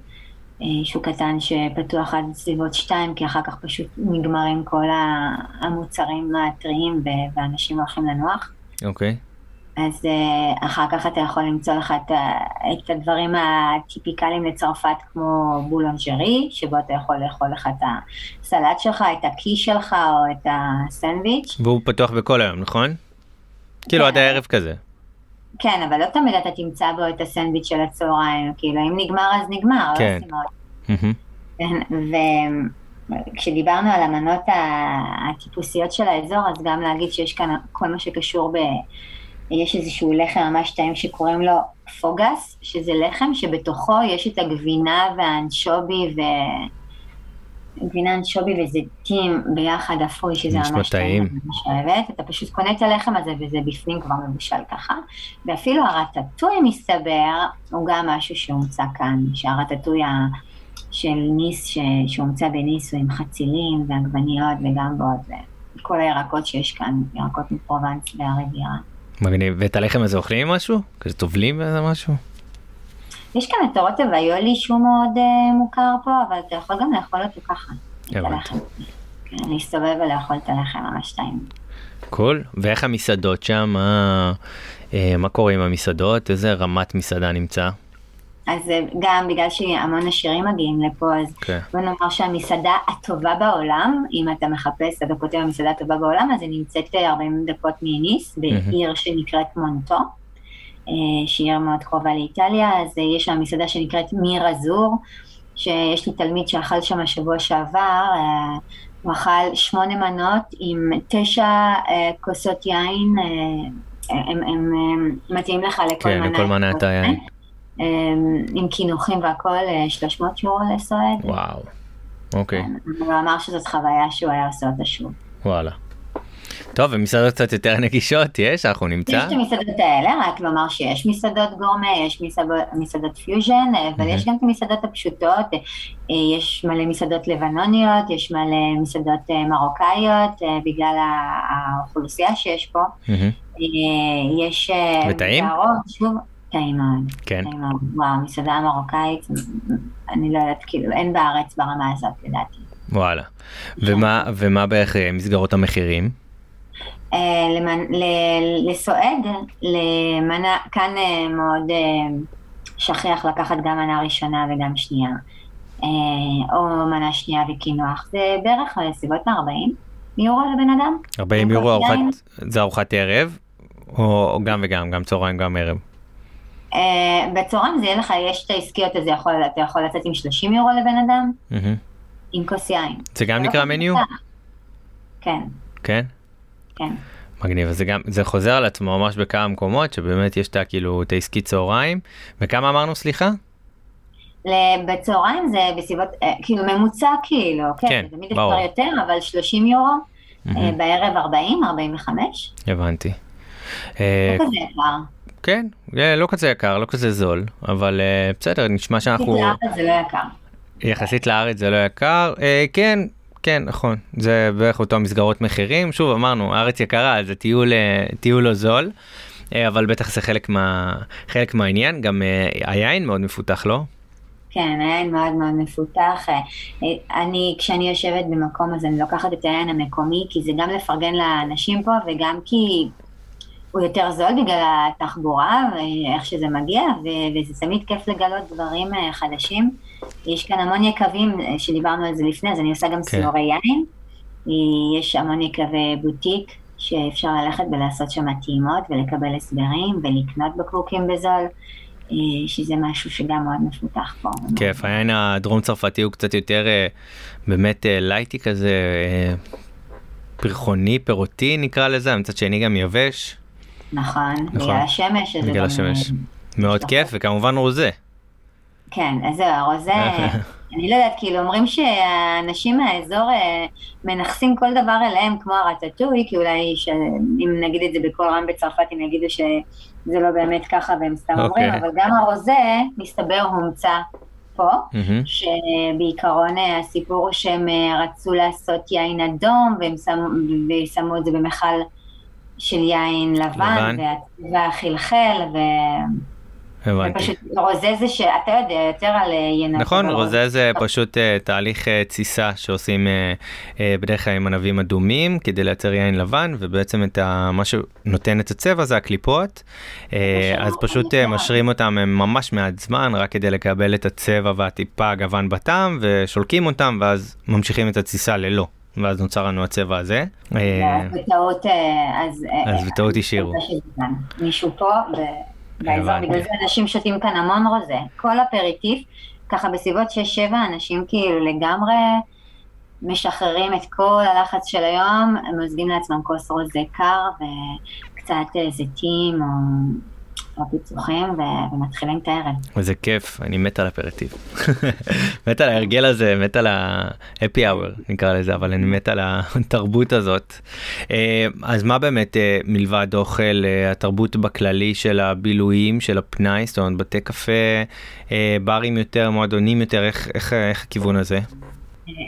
אה, שוק קטן שפתוח עד סביבות שתיים, כי אחר כך פשוט נגמרים כל המוצרים הטריים ואנשים הולכים לנוח. אוקיי. Okay. אז uh, אחר כך אתה יכול למצוא לך את, את הדברים הטיפיקליים לצרפת כמו בולונג'רי, שבו אתה יכול לאכול לך את הסלט שלך, את הקי שלך או את הסנדוויץ'. והוא פתוח בכל היום, נכון? כן. כאילו עד הערב כזה. כן, אבל לא תמיד אתה תמצא בו את הסנדוויץ' של הצהריים, כאילו אם נגמר אז נגמר, לא כן. לא עושים עוד. וכשדיברנו על המנות הטיפוסיות של האזור, אז גם להגיד שיש כאן כל מה שקשור ב... יש איזשהו לחם ממש טעים שקוראים לו פוגס, שזה לחם שבתוכו יש את הגבינה והאנשובי ו... גבינה אנשובי וזיתים ביחד אפוי, שזה ממש טעים. ממש אוהבת. אתה פשוט קונה את הלחם הזה וזה בפנים כבר מבושל ככה. ואפילו הרטטוי מסתבר, הוא גם משהו שהומצא כאן, שהרטטוי של ניס, שהומצא בניס הוא עם חצילים ועגבניות וגם בעוד, כל הירקות שיש כאן, ירקות מפרובנס והריביירה. מגניב, ואת הלחם הזה אוכלים משהו? כזה טובלים איזה משהו? יש כאן את הרוטב היולי שהוא מאוד uh, מוכר פה, אבל אתה יכול גם לאכול אותו ככה. הבנתי. כן, להסתובב ולאכול את הלחם ממש טעים. קול, ואיך המסעדות שם? מה, אה, מה קורה עם המסעדות? איזה רמת מסעדה נמצא? אז אה, גם בגלל שהמון עשירים מגיעים לפה, אז okay. אוקיי. בוא נאמר שהמסעדה הטובה בעולם, אם אתה מחפש, אתה כותב המסעדה הטובה בעולם, אז היא נמצאת 40 דקות מניס, בעיר mm-hmm. שנקראת מונטו. אה, שהיא מאוד קרובה לאיטליה, אז אה, יש שם מסעדה שנקראת מיר אזור, שיש לי תלמיד שאכל שם השבוע שעבר, אה, הוא אכל שמונה מנות עם תשע כוסות יין, הם, הם, הם מתאים לך לכל כן, מנה. כן, לכל מנה את היין. עם קינוחים והכל, 300 יורו לסועד. וואו, אוקיי. הוא אמר שזאת חוויה שהוא היה עושה אותה שוב. וואלה. טוב, ומסעדות קצת יותר נגישות יש? אנחנו נמצא? יש את המסעדות האלה, רק לומר שיש מסעדות גורמה, יש מסעדות, מסעדות פיוז'ן, אבל יש גם את המסעדות הפשוטות, אה, יש מלא מסעדות לבנוניות, יש מלא מסעדות אה, מרוקאיות, אה, בגלל האוכלוסייה שיש פה. יש... וטעים? שוב, טעים מאוד. כן. טעים מאוד. וואו, מסעדה מרוקאית, אני לא יודעת, כאילו, אין בארץ ברמה הזאת, לדעתי. וואלה. ומה, ומה בערך מסגרות המחירים? אה, לסועד, למנה, כאן אה, מאוד אה, שכיח לקחת גם מנה ראשונה וגם שנייה. או מנה שנייה וקינוח, זה בערך סביבות 40 יורו לבן אדם. 40 יורו ארוחת, זה ארוחת ערב, או, גם וגם, גם צהריים, גם ערב? בצהריים זה יהיה לך, יש את העסקיות, אז יכול, אתה יכול לצאת עם 30 יורו לבן אדם, mm-hmm. עם כוס יין. זה גם נקרא מניו? כן. כן? כן. מגניב, אז זה גם, זה חוזר על עצמו ממש בכמה מקומות, שבאמת יש את כאילו, את העסקי צהריים. וכמה אמרנו, סליחה? בצהריים זה בסביבות, אה, כאילו ממוצע כאילו, כן, כן תמיד אפשר יותר, אבל 30 יורו, mm-hmm. בערב 40, 45. הבנתי. לא כזה יקר. כן, לא כזה יקר, לא כזה זול, אבל בסדר, נשמע שאנחנו... יחסית לארץ זה לא יקר. יחסית לארץ זה לא יקר, כן, כן, נכון, זה בערך אותו מסגרות מחירים. שוב, אמרנו, הארץ יקרה, זה טיול, טיול לא זול, אבל בטח זה חלק, מה, חלק מהעניין. גם היין מאוד מפותח, לא? כן, היין מאוד מאוד מפותח. אני, כשאני יושבת במקום הזה, אני לוקחת את היין המקומי, כי זה גם לפרגן לאנשים פה, וגם כי הוא יותר זול בגלל התחבורה ואיך שזה מגיע, וזה תמיד כיף לגלות דברים חדשים. יש כאן המון יקבים, שדיברנו על זה לפני, אז אני עושה גם כן. סיורי יין. יש המון יקבי בוטיק, שאפשר ללכת ולעשות שם טעימות ולקבל הסברים ולקנות בקבוקים בזול. אה, שזה משהו שגם מאוד מפותח פה. כיף, העין הדרום צרפתי הוא קצת יותר אה, באמת אה, לייטי כזה, פרחוני, פירותי נקרא לזה, מצד שני גם יבש. נכון, נכון. בגלל השמש. בגלל השמש. מאוד כיף, וכמובן רוזה. כן, אז זהו, הרוזה, אני לא יודעת, כאילו אומרים שהאנשים מהאזור אה, מנכסים כל דבר אליהם כמו הרטטוי, כי אולי ש... אם נגיד את זה בקול רם בצרפת, הם יגידו שזה לא באמת ככה והם סתם okay. אומרים, אוקיי. אבל גם הרוזה, מסתבר, הומצא פה, mm-hmm. שבעיקרון אה, הסיפור הוא שהם אה, רצו לעשות יין אדום, והם שמו, ושמו את זה במכל של יין לבן, לבן. והצבע חלחל, ו... הבנתי. פשוט רוזה זה שאתה יודע יותר על אה, ינות. נכון, רוזה זה פשוט uh, תהליך uh, תסיסה שעושים uh, uh, בדרך כלל עם ענבים אדומים כדי לייצר יין לבן, ובעצם את ה, מה שנותן את הצבע זה הקליפות, uh, אז פשוט uh, משרים אותם ממש מעט זמן, רק כדי לקבל את הצבע והטיפה הגוון בטעם, ושולקים אותם, ואז ממשיכים את התסיסה ללא. ואז נוצר לנו הצבע הזה. אז בטעות, אז... אז בטעות השאירו. מישהו פה, באזור, בגלל זה אנשים שותים כאן המון רוזה. כל אפריטיף, ככה בסביבות 6-7 אנשים כאילו לגמרי משחררים את כל הלחץ של היום, הם מוזגים לעצמם כוס רוזה קר וקצת אה, זיתים או או פיצוחים ו- ומתחילים את הערב. וזה כיף, אני מת על אפרטיב. מת על ההרגל הזה, מת על ה-happy hour נקרא לזה, אבל אני מת על התרבות הזאת. אה, אז מה באמת אה, מלבד אוכל, אה, התרבות בכללי של הבילויים, של הפנאי, זאת אומרת בתי קפה, ברים יותר, מועדונים יותר, איך, איך, איך הכיוון הזה?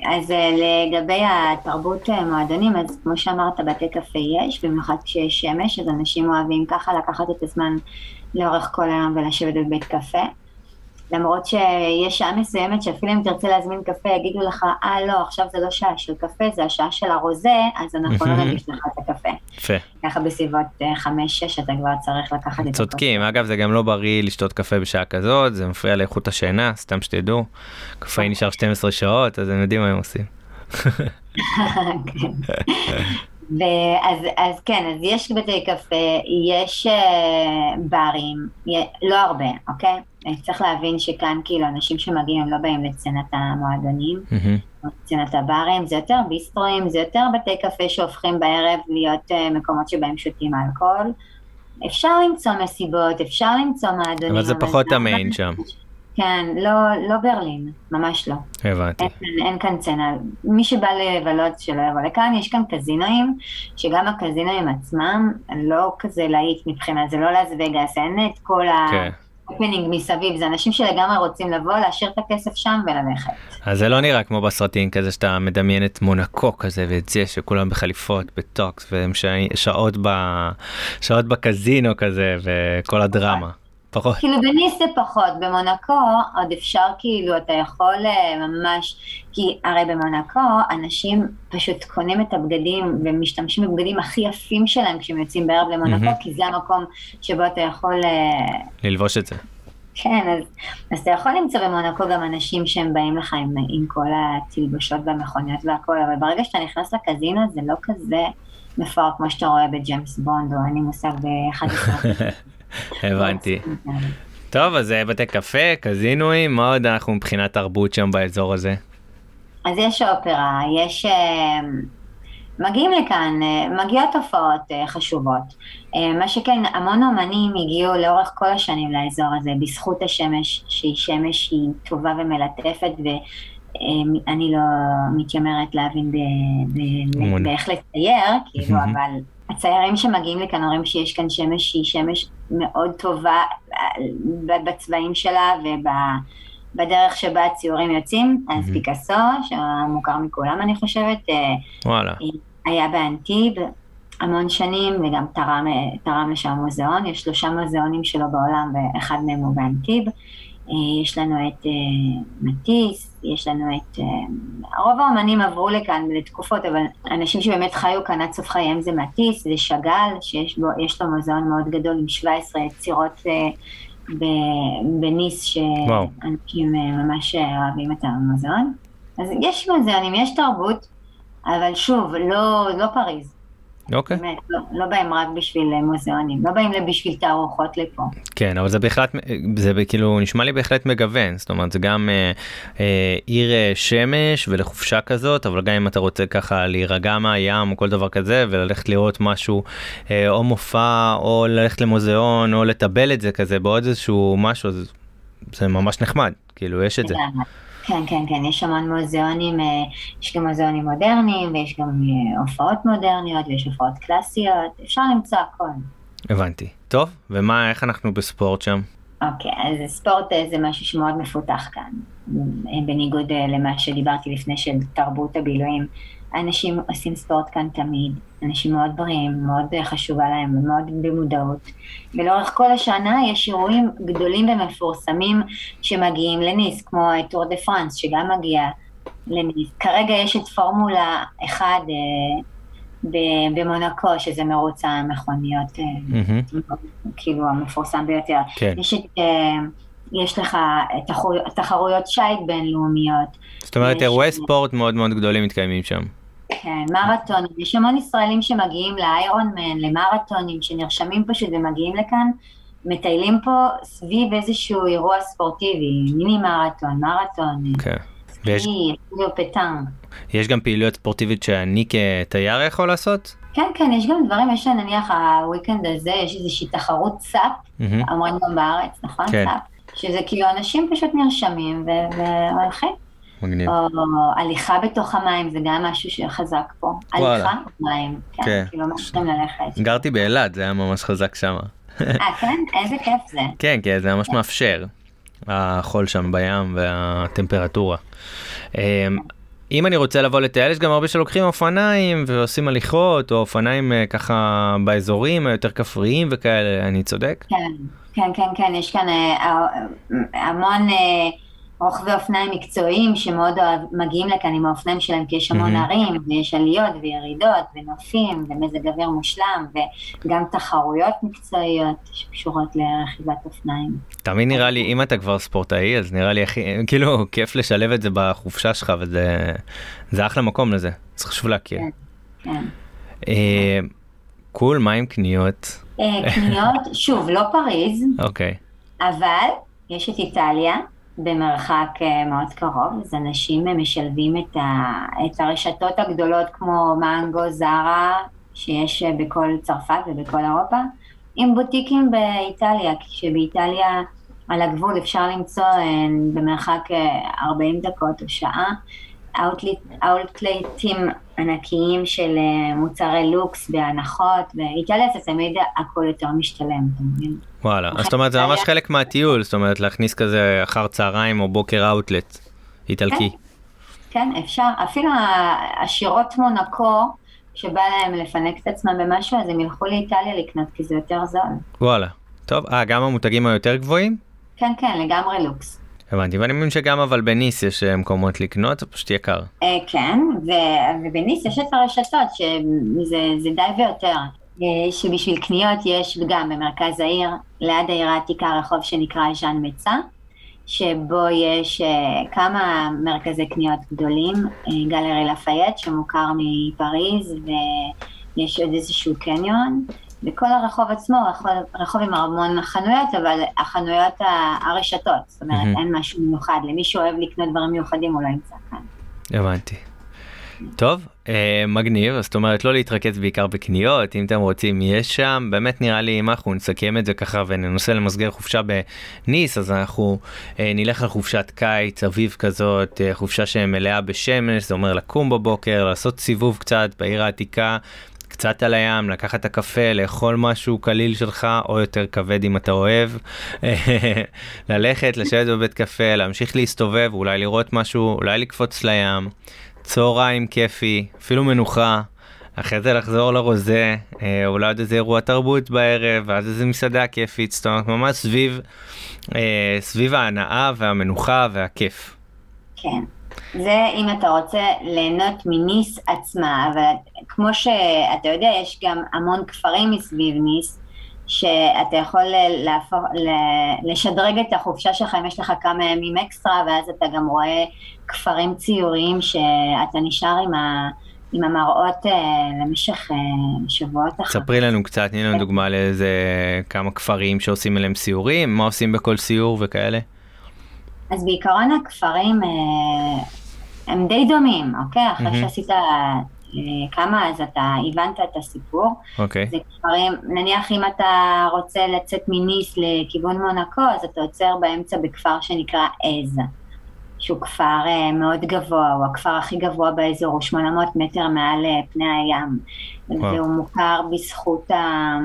אז לגבי התרבות מועדונים, אז כמו שאמרת, בתי קפה יש, במיוחד כשיש שמש, אז אנשים אוהבים ככה לקחת את הזמן לאורך כל היום ולשבת בבית קפה. למרות שיש שעה מסוימת שאפילו אם תרצה להזמין קפה יגידו לך, אה לא, עכשיו זה לא שעה של קפה, זה השעה של הרוזה, אז אנחנו לא נגיש לך את הקפה. יפה. ככה בסביבות 5-6 אה, אתה כבר צריך לקחת את הקפה. צודקים, אגב זה גם לא בריא לשתות קפה בשעה כזאת, זה מפריע לאיכות השינה, סתם שתדעו. קפה נשאר 12 שעות, אז הם יודעים מה הם עושים. ואז, אז כן, אז יש בתי קפה, יש uh, ברים, לא הרבה, אוקיי? צריך להבין שכאן כאילו אנשים שמגיעים הם לא באים לצנת המועדונים, mm-hmm. לצנת הברים, זה יותר ביסטרואים, זה יותר בתי קפה שהופכים בערב להיות uh, מקומות שבהם שותים אלכוהול. אפשר למצוא מסיבות, אפשר למצוא מועדונים. אבל זה פחות ה main שם. כן, לא, לא ברלין, ממש לא. הבנתי. אין, אין כאן סצנה. מי שבא לבלות שלא יבוא לכאן, יש כאן קזינואים, שגם הקזינואים עצמם לא כזה להיט מבחינת, זה לא לאס וגאס, אין את כל ה... כן. הפנינג מסביב, זה אנשים שלגמרי רוצים לבוא, להשאיר את הכסף שם וללכת. אז זה לא נראה כמו בסרטים כזה שאתה מדמיין את מונקו כזה ואת זה שכולם בחליפות, בטוקס, והם שעות, ב... שעות בקזינו כזה וכל הדרמה. פחות. כאילו בניס זה פחות, במונקו עוד אפשר כאילו, אתה יכול אה, ממש, כי הרי במונקו אנשים פשוט קונים את הבגדים ומשתמשים בבגדים הכי יפים שלהם כשהם יוצאים בערב למונקו, mm-hmm. כי זה המקום שבו אתה יכול... אה, ללבוש את זה. כן, אז, אז אתה יכול למצוא במונקו גם אנשים שהם באים לך עם, עם כל התלבושות והמכוניות והכל, אבל ברגע שאתה נכנס לקזינו זה לא כזה מפואר כמו שאתה רואה בג'יימס בונד, או אין לי מושג ב-11. הבנתי. טוב, אז בתי קפה, קזינואים, מה עוד אנחנו מבחינת תרבות שם באזור הזה? אז יש אופרה, יש... אה, מגיעים לכאן, אה, מגיעות תופעות אה, חשובות. מה שכן, המון אומנים הגיעו לאורך כל השנים לאזור הזה, בזכות השמש, שהיא שמש היא טובה ומלטפת, ואני לא מתיימרת להבין באיך לצייר, כאילו, אבל הציירים שמגיעים לכאן אומרים שיש כאן שמש שהיא שמש מאוד טובה בצבעים שלה ובדרך שבה הציורים יוצאים. אז פיקאסו, שמוכר מכולם אני חושבת, אה, וואלה. היה באנטיב המון שנים וגם תרם, תרם לשם מוזיאון, יש שלושה מוזיאונים שלו בעולם ואחד מהם הוא באנטיב. אה, יש לנו את אה, מטיס, יש לנו את... אה, רוב האומנים עברו לכאן לתקופות, אבל אנשים שבאמת חיו כאן עד סוף חייהם זה מטיס, זה שאגאל, שיש בו, לו מוזיאון מאוד גדול עם 17 יצירות בניס, שאנשים ממש אוהבים את המוזיאון. אז יש מוזיאונים, יש תרבות, אבל שוב, לא, לא פריז. אוקיי. באמת, לא, לא באים רק בשביל אה, מוזיאונים, לא באים בשביל תערוכות לפה. כן, אבל זה בהחלט, זה כאילו נשמע לי בהחלט מגוון, זאת אומרת זה גם אה, אה, עיר אה, שמש ולחופשה כזאת, אבל גם אם אתה רוצה ככה להירגע מהים או כל דבר כזה וללכת לראות משהו, אה, או מופע, או ללכת למוזיאון, או לטבל את זה כזה בעוד איזשהו משהו, זה, זה ממש נחמד, כאילו יש את זה. כן, כן, כן, יש המון מוזיאונים, אה, יש גם מוזיאונים מודרניים, ויש גם אה, הופעות מודרניות, ויש הופעות קלאסיות, אפשר למצוא הכל. הבנתי. טוב, ומה, איך אנחנו בספורט שם? אוקיי, אז ספורט אה, זה משהו שמאוד מפותח כאן, בניגוד למה שדיברתי לפני של תרבות הבילויים. אנשים עושים ספורט כאן תמיד, אנשים מאוד בריאים, מאוד חשובה להם, מאוד במודעות. ולאורך כל השנה יש אירועים גדולים ומפורסמים שמגיעים לניס, כמו טור דה פרנס, שגם מגיע לניס. כרגע יש את פורמולה 1 אה, במונקו, שזה מרוץ המכוניות, mm-hmm. כאילו המפורסם ביותר. כן. יש את... אה, יש לך תחרויות שיט בינלאומיות. זאת אומרת, אירועי ספורט מאוד מאוד גדולים מתקיימים שם. כן, מרתונים. יש המון ישראלים שמגיעים לאיירון מן, למרתונים, שנרשמים פשוט ומגיעים לכאן, מטיילים פה סביב איזשהו אירוע ספורטיבי, מיני מרתון, מרתון. כן. ויש... יש גם פעילויות ספורטיבית שאני כתייר יכול לעשות? כן, כן, יש גם דברים, יש נניח ה weekend הזה, יש איזושהי תחרות סאפ, אומרים גם בארץ, נכון? כן. סאפ, שזה כאילו אנשים פשוט נרשמים והולכים. מגניב. או הליכה בתוך המים, זה גם משהו שחזק פה. וואלה. הליכה במים, כן, כן. כאילו ממשיכים ללכת. גרתי באילת, זה היה ממש חזק שם. אה, כן? איזה כיף זה. כן, כן, זה ממש מאפשר. החול שם בים והטמפרטורה. אם אני רוצה לבוא לטייל, יש גם הרבה שלוקחים אופניים ועושים הליכות, או אופניים אה, ככה באזורים היותר כפריים וכאלה, אני צודק? כן, כן, כן, כן, יש כאן אה, המון... רוכבי אופניים מקצועיים שמאוד אוהב, מגיעים לכאן עם האופניים שלהם כי יש המון ערים ויש עליות וירידות ונופים ומזג אוויר מושלם וגם תחרויות מקצועיות שקשורות לרכיבת אופניים. תמיד נראה לי אם אתה כבר ספורטאי אז נראה לי הכי כאילו כיף לשלב את זה בחופשה שלך וזה זה אחלה מקום לזה זה חשוב להכיר. כן, כן. אה, קול מה עם קניות? אה, קניות שוב לא פריז. אוקיי. אבל יש את איטליה. במרחק אה, מאוד קרוב, אז אנשים משלבים את, ה, את הרשתות הגדולות כמו מנגו, זרה, שיש אה, בכל צרפת ובכל אירופה, עם בוטיקים באיטליה, כשבאיטליה על הגבול אפשר למצוא אה, במרחק 40 דקות או שעה אאוטלייטים ענקיים של מוצרי לוקס בהנחות, באיטליה זה תמיד הכל יותר משתלם, אתה מבין? וואלה, אז זאת אומרת זה ממש חלק מהטיול, זאת אומרת להכניס כזה אחר צהריים או בוקר אאוטלט איטלקי. כן, כן, אפשר, אפילו השירות מונקו, שבא להם לפנק את עצמם במשהו, אז הם ילכו לאיטליה לקנות, כי זה יותר זול. וואלה, טוב, אה, גם המותגים היותר גבוהים? כן, כן, לגמרי לוקס. הבנתי, ואני מבין שגם אבל בניס יש אה, מקומות לקנות, זה פשוט יקר. אה, כן, ובניס יש את הרשתות, שזה די ויותר. שבשביל קניות יש גם במרכז העיר, ליד העיר העתיקה רחוב שנקרא ז'אן מצה, שבו יש כמה מרכזי קניות גדולים, גלרי לפייט שמוכר מפריז ויש עוד איזשהו קניון, וכל הרחוב עצמו רחוב, רחוב עם המון חנויות, אבל החנויות הרשתות, זאת אומרת mm-hmm. אין משהו מיוחד, למי שאוהב לקנות דברים מיוחדים הוא לא ימצא כאן. הבנתי. טוב, אה, מגניב, זאת אומרת לא להתרכז בעיקר בקניות, אם אתם רוצים יש שם, באמת נראה לי אם אנחנו נסכם את זה ככה וננסה למסגר חופשה בניס, אז אנחנו אה, נלך על חופשת קיץ, אביב כזאת, אה, חופשה שמלאה בשמש, זה אומר לקום בבוקר, לעשות סיבוב קצת בעיר העתיקה, קצת על הים, לקחת את הקפה, לאכול משהו קליל שלך, או יותר כבד אם אתה אוהב, ללכת, לשבת בבית קפה, להמשיך להסתובב, אולי לראות משהו, אולי לקפוץ לים. צהריים כיפי, אפילו מנוחה, אחרי זה לחזור לרוזה, אה, אולי עוד איזה אירוע תרבות בערב, ואז איזה מסעדה כיפית, זאת אומרת ממש סביב, אה, סביב ההנאה והמנוחה והכיף. כן, זה אם אתה רוצה ליהנות מניס עצמה, אבל כמו שאתה יודע, יש גם המון כפרים מסביב ניס, שאתה יכול להפוך, לשדרג את החופשה שלך אם יש לך כמה ימים אקסטרה, ואז אתה גם רואה כפרים ציוריים שאתה נשאר עם, ה, עם המראות אה, למשך אה, שבועות אחר. ספרי לנו קצת, תני לנו דוגמה לאיזה כמה כפרים שעושים אליהם סיורים, מה עושים בכל סיור וכאלה. אז בעיקרון הכפרים אה, הם די דומים, אוקיי? אחרי mm-hmm. שעשית כמה אז אתה הבנת את הסיפור. אוקיי. Okay. זה כפרים, נניח אם אתה רוצה לצאת מניס לכיוון מונקו, אז אתה עוצר באמצע בכפר שנקרא עז, שהוא כפר uh, מאוד גבוה, הוא הכפר הכי גבוה באזור, הוא 800 מטר מעל פני הים. Wow. והוא מוכר בזכות, ה...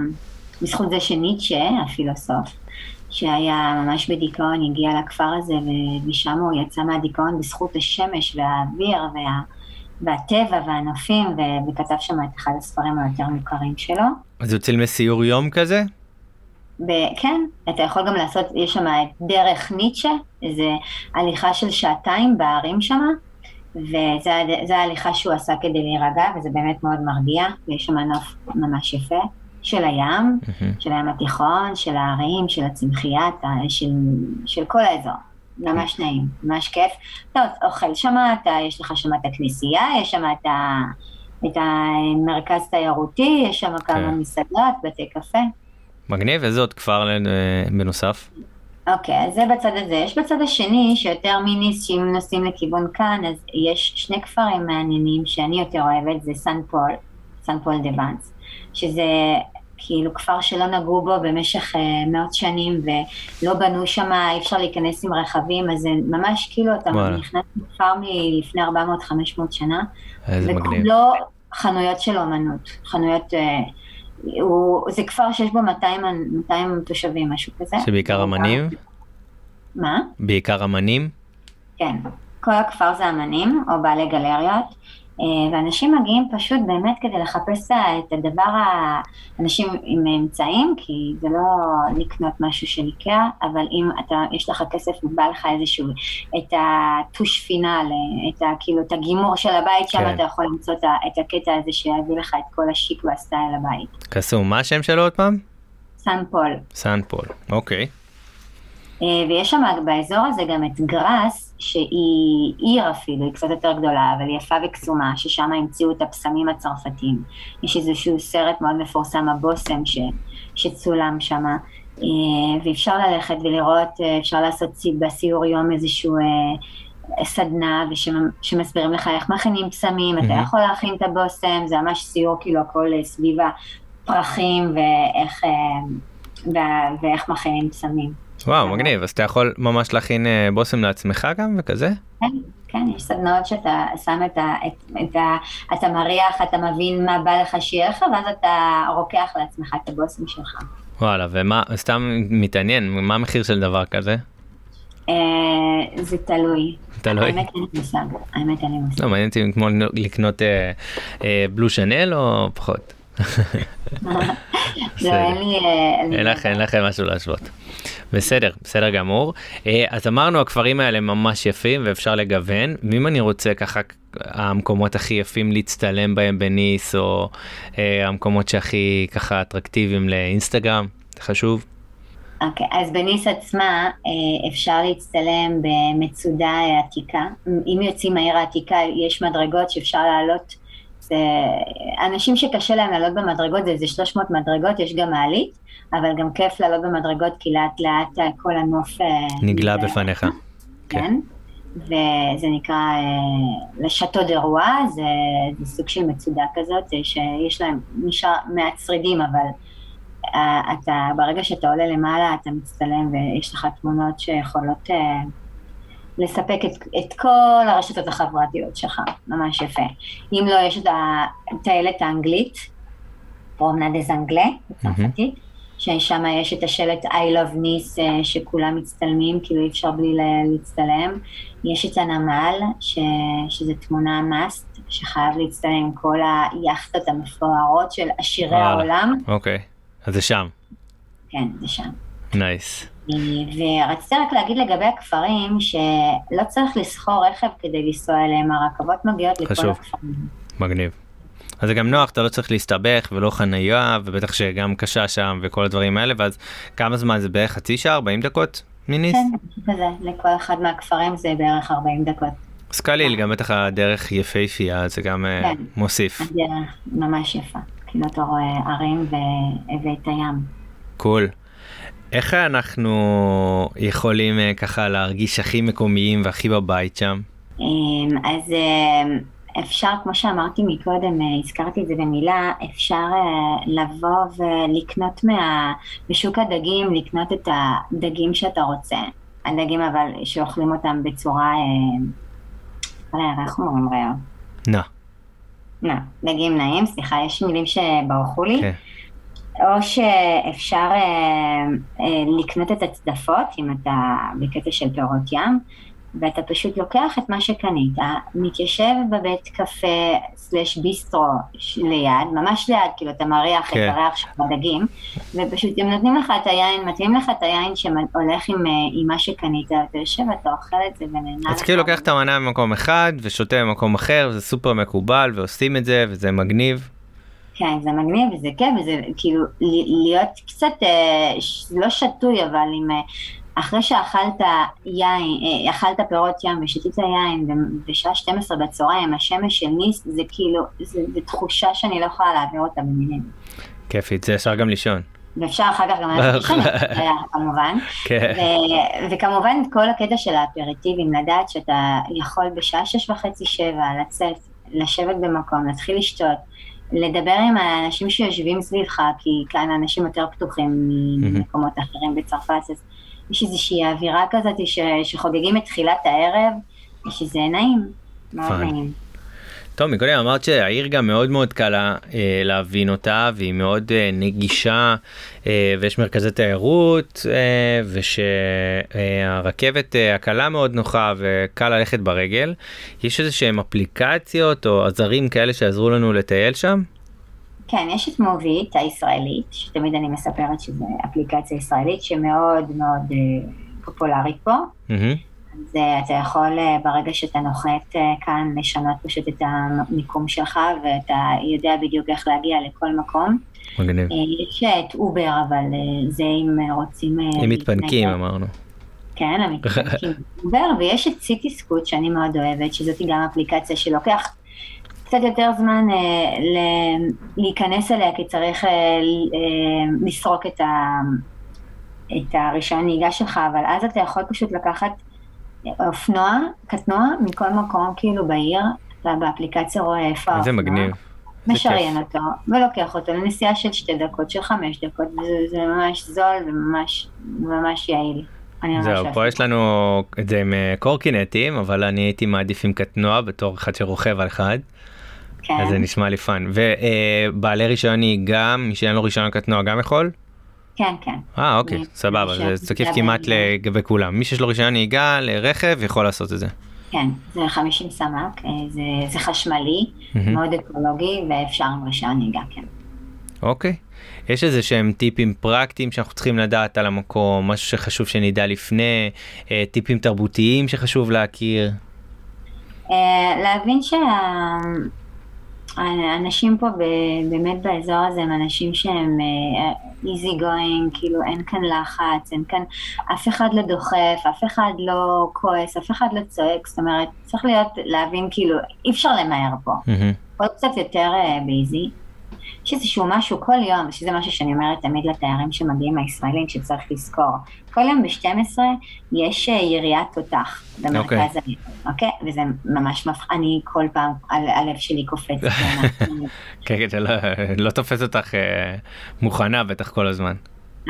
בזכות זה שניטשה, הפילוסוף, שהיה ממש בדיכאון, הגיע לכפר הזה ומשם הוא יצא מהדיכאון בזכות השמש והאוויר וה... והטבע והנופים, וכתב שם את אחד הספרים היותר מוכרים שלו. אז יוצאים לסיור יום כזה? ב- כן, אתה יכול גם לעשות, יש שם את דרך ניטשה, זה הליכה של שעתיים בערים שם, וזו ההליכה שהוא עשה כדי להירגע, וזה באמת מאוד מרגיע, ויש שם נוף ממש יפה. של הים, mm-hmm. של הים התיכון, של הערים, של הצמחייה, של, של כל האזור. ממש נעים, ממש כיף. אתה אוכל שם, אתה, יש לך שם את הכנסייה, יש שם את, ה, את המרכז תיירותי, יש שם כמה כן. מסעדות, בתי קפה. מגניב, איזה עוד כפר אה, בנוסף? אוקיי, אז זה בצד הזה. יש בצד השני, שיוצאים מניס, שאם נוסעים לכיוון כאן, אז יש שני כפרים מעניינים שאני יותר אוהבת, זה סן פול, סן פול דה ואנס, שזה כאילו כפר שלא נגעו בו במשך uh, מאות שנים ולא בנו שם, אי אפשר להיכנס עם רכבים, אז זה ממש כאילו אתה וואלה. נכנס לכפר מלפני 400-500 שנה, וכולו חנויות של אומנות, חנויות, uh, הוא, זה כפר שיש בו 200, 200 תושבים, משהו כזה. שבעיקר אמנים? מה? בעיקר אמנים? כן, כל הכפר זה אמנים או בעלי גלריות. אה, ואנשים מגיעים פשוט באמת כדי לחפש את הדבר, האנשים עם אמצעים, כי זה לא לקנות משהו של איקאה, אבל אם אתה, יש לך כסף ובא לך איזשהו, את הטוש פינאל, את ה, כאילו, את הגימור של הבית, שם כן. אתה יכול למצוא את הקטע הזה שיביא לך את כל השיק והסטייל לבית. קסום, מה השם שלו עוד פעם? סן פול. סן פול, אוקיי. אה, ויש שם באזור הזה גם את גראס, שהיא עיר אפילו, היא קצת יותר גדולה, אבל יפה וקסומה, ששם המציאו את הפסמים הצרפתיים. יש איזשהו סרט מאוד מפורסם, הבושם, ש, שצולם שם, אה, ואפשר ללכת ולראות, אה, אפשר לעשות בסיור יום איזשהו סדנה, שמסבירים לך איך מכינים פסמים, אתה יכול להכין את הבושם, זה ממש סיור כאילו הכל סביב הפרחים ואיך, ואיך מכינים פסמים. וואו, מגניב, אז אתה יכול ממש להכין אה, בושם לעצמך גם וכזה? כן, כן, יש סדנאות שאתה שם את ה... את, את ה אתה מריח, אתה מבין מה בא לך שיהיה לך, ואז אתה רוקח לעצמך את הבושם שלך. וואלה, ומה, סתם מתעניין, מה המחיר של דבר כזה? אה, זה תלוי. תלוי? האמת אין לי מושג, האמת אין לי מושג. לא, מעניין אותי כמו לקנות אה, בלו שנל או פחות? לא, אין לי... אין לך, אין לכם משהו להשוות. בסדר, בסדר גמור. אז אמרנו הכפרים האלה ממש יפים ואפשר לגוון, ואם אני רוצה ככה המקומות הכי יפים להצטלם בהם בניס, או המקומות שהכי ככה אטרקטיביים לאינסטגרם, זה חשוב? אוקיי, okay, אז בניס עצמה אפשר להצטלם במצודה עתיקה. אם יוצאים מהעיר העתיקה יש מדרגות שאפשר לעלות זה אנשים שקשה להם לעלות במדרגות, זה איזה 300 מדרגות, יש גם מעלית, אבל גם כיף לעלות במדרגות, כי לאט לאט כל הנוף... אה, נגלה בפניך. כן. כן, וזה נקרא לשאטו דה רואה, זה, זה סוג של מצודה כזאת, שיש להם, נשאר מעט שרידים, אבל אה, אתה, ברגע שאתה עולה למעלה, אתה מצטלם ויש לך תמונות שיכולות... אה, לספק את, את כל הרשתות החברתיות שלך, ממש יפה. אם לא, יש את הטיילת האנגלית, פרומנה דה זנגלה, בצרפתית, ששם יש את השלט I love Nice אה, שכולם מצטלמים, כאילו אי אפשר בלי להצטלם. יש את הנמל, ש, שזה תמונה מאסט, שחייב להצטלם עם כל היאכטות המפוארות של עשירי העולם. אוקיי, אז זה שם. כן, זה שם. נייס. Nice. ורציתי רק להגיד לגבי הכפרים, שלא צריך לסחור רכב כדי לנסוע אליהם, הרכבות מגיעות לכל חשוב. הכפרים. מגניב. אז זה גם נוח, אתה לא צריך להסתבך ולא חנייה, ובטח שגם קשה שם וכל הדברים האלה, ואז כמה זמן זה בערך חצי שעה, 40 דקות מניס? כן, כזה, לכל אחד מהכפרים זה בערך 40 דקות. אז קליל, גם בטח הדרך יפהפייה, זה גם אה, כן, מוסיף. הדרך ממש יפה, כאילו אתה רואה ערים ואת הים. קול. Cool. איך אנחנו יכולים אה, ככה להרגיש הכי מקומיים והכי בבית שם? אמ, אז אמ, אפשר, כמו שאמרתי מקודם, אה, הזכרתי את זה במילה, אפשר אה, לבוא ולקנות מה... בשוק הדגים, לקנות את הדגים שאתה רוצה. הדגים אבל שאוכלים אותם בצורה... איך אומרים ראו? נא. נא, דגים נעים, סליחה, יש מילים שברחו לי. כן. או שאפשר אה, אה, לקנות את הצדפות, אם אתה בקטע של פירות ים, ואתה פשוט לוקח את מה שקנית, מתיישב בבית קפה סלש ביסטרו ליד, ממש ליד, כאילו אתה מריח כן. את הריח של הדגים, ופשוט הם נותנים לך את היין, מתאים לך את היין שהולך עם, אה, עם מה שקנית, אתה יושב, אתה אוכל את זה ונהנה. אז כאילו לוקח את המנה במקום אחד ושותה במקום אחר, זה סופר מקובל ועושים את זה וזה מגניב. כן, זה מגניב וזה כיף, וזה כאילו להיות קצת, אה, לא שתוי, אבל עם... אה, אחרי שאכלת יין, אה, אכלת פירות ים ושתית יין בשעה 12 בצהריים, השמש של ניס, זה כאילו, זה, זה תחושה שאני לא יכולה להעביר אותה במילים. כיפית, זה אפשר גם לישון. ואפשר אחר כך גם ללכת לישון, כמובן. כן. וכמובן כל הקטע של האפריטיבים, לדעת שאתה יכול בשעה שש וחצי שבע לצאת, לשבת במקום, להתחיל לשתות. לדבר עם האנשים שיושבים סביבך, כי כאן האנשים יותר פתוחים ממקומות אחרים בצרפת, אז יש איזושהי אווירה כזאת ש, שחוגגים את תחילת הערב, ושזה נעים, מאוד נעים. טוב, מקודם אמרת שהעיר גם מאוד מאוד קלה אה, להבין אותה והיא מאוד אה, נגישה אה, ויש מרכזי תיירות אה, ושהרכבת אה, הקלה מאוד נוחה וקל ללכת ברגל. יש איזה שהם אפליקציות או עזרים כאלה שעזרו לנו לטייל שם? כן, יש את מובית הישראלית, שתמיד אני מספרת שזו אפליקציה ישראלית שמאוד מאוד אה, פופולרית פה. Mm-hmm. Uh, אתה יכול uh, ברגע שאתה נוחת uh, כאן לשנות פשוט את המיקום שלך ואתה יודע בדיוק איך להגיע לכל מקום. מגניב. Uh, יש את Uber אבל זה אם רוצים... אם מתפנקים אמרנו. כן, המתפנקים Uber ויש את סיטי סקוט שאני מאוד אוהבת שזאת גם אפליקציה שלוקח קצת יותר זמן uh, ל- להיכנס אליה כי צריך uh, uh, לסרוק את, ה- את הרישיון נהיגה שלך אבל אז אתה יכול פשוט לקחת אופנוע, קטנוע, מכל מקום כאילו בעיר, אתה באפליקציה רואה איפה האופנוע. איזה מגניב. משריין אותו, ולוקח אותו לנסיעה של שתי דקות, של חמש דקות, וזה ממש זול וממש ממש יעיל. זהו, פה יש לנו את זה עם אה, קורקינטים, אבל אני הייתי מעדיף עם קטנוע בתור אחד שרוכב על אחד. כן. אז זה נשמע לי fun. ובעלי רישיון נהיגה, מי שאין לו רישיון קטנוע גם יכול? כן, כן. אה, אוקיי, סבבה, זה תקיף כמעט לגבי כולם. מי שיש לו רישיון נהיגה לרכב יכול לעשות את זה. כן, זה 50 סמ"ק, אה, זה, זה חשמלי, mm-hmm. מאוד אקולוגי, ואפשר עם רישיון נהיגה, כן. אוקיי. יש איזה שהם טיפים פרקטיים שאנחנו צריכים לדעת על המקום, משהו שחשוב שנדע לפני, אה, טיפים תרבותיים שחשוב להכיר. אה, להבין שהאנשים פה באמת באזור הזה הם אנשים שהם easy going, כאילו אין כאן לחץ, אין כאן, אף אחד לא דוחף, אף אחד לא כועס, אף אחד לא צועק, זאת אומרת, צריך להיות, להבין כאילו, אי אפשר למהר פה. Mm-hmm. קצת יותר ביזי. יש איזשהו משהו כל יום, שזה משהו שאני אומרת תמיד לתיירים שמגיעים הישראלים שצריך לזכור. כל יום ב-12 יש אה, יריית תותח במרכז okay. אוקיי. העיר, אוקיי? וזה ממש מפח... אני כל פעם, הלב שלי קופץ. כן, כן, לא, לא תופס אותך אה, מוכנה בטח כל הזמן.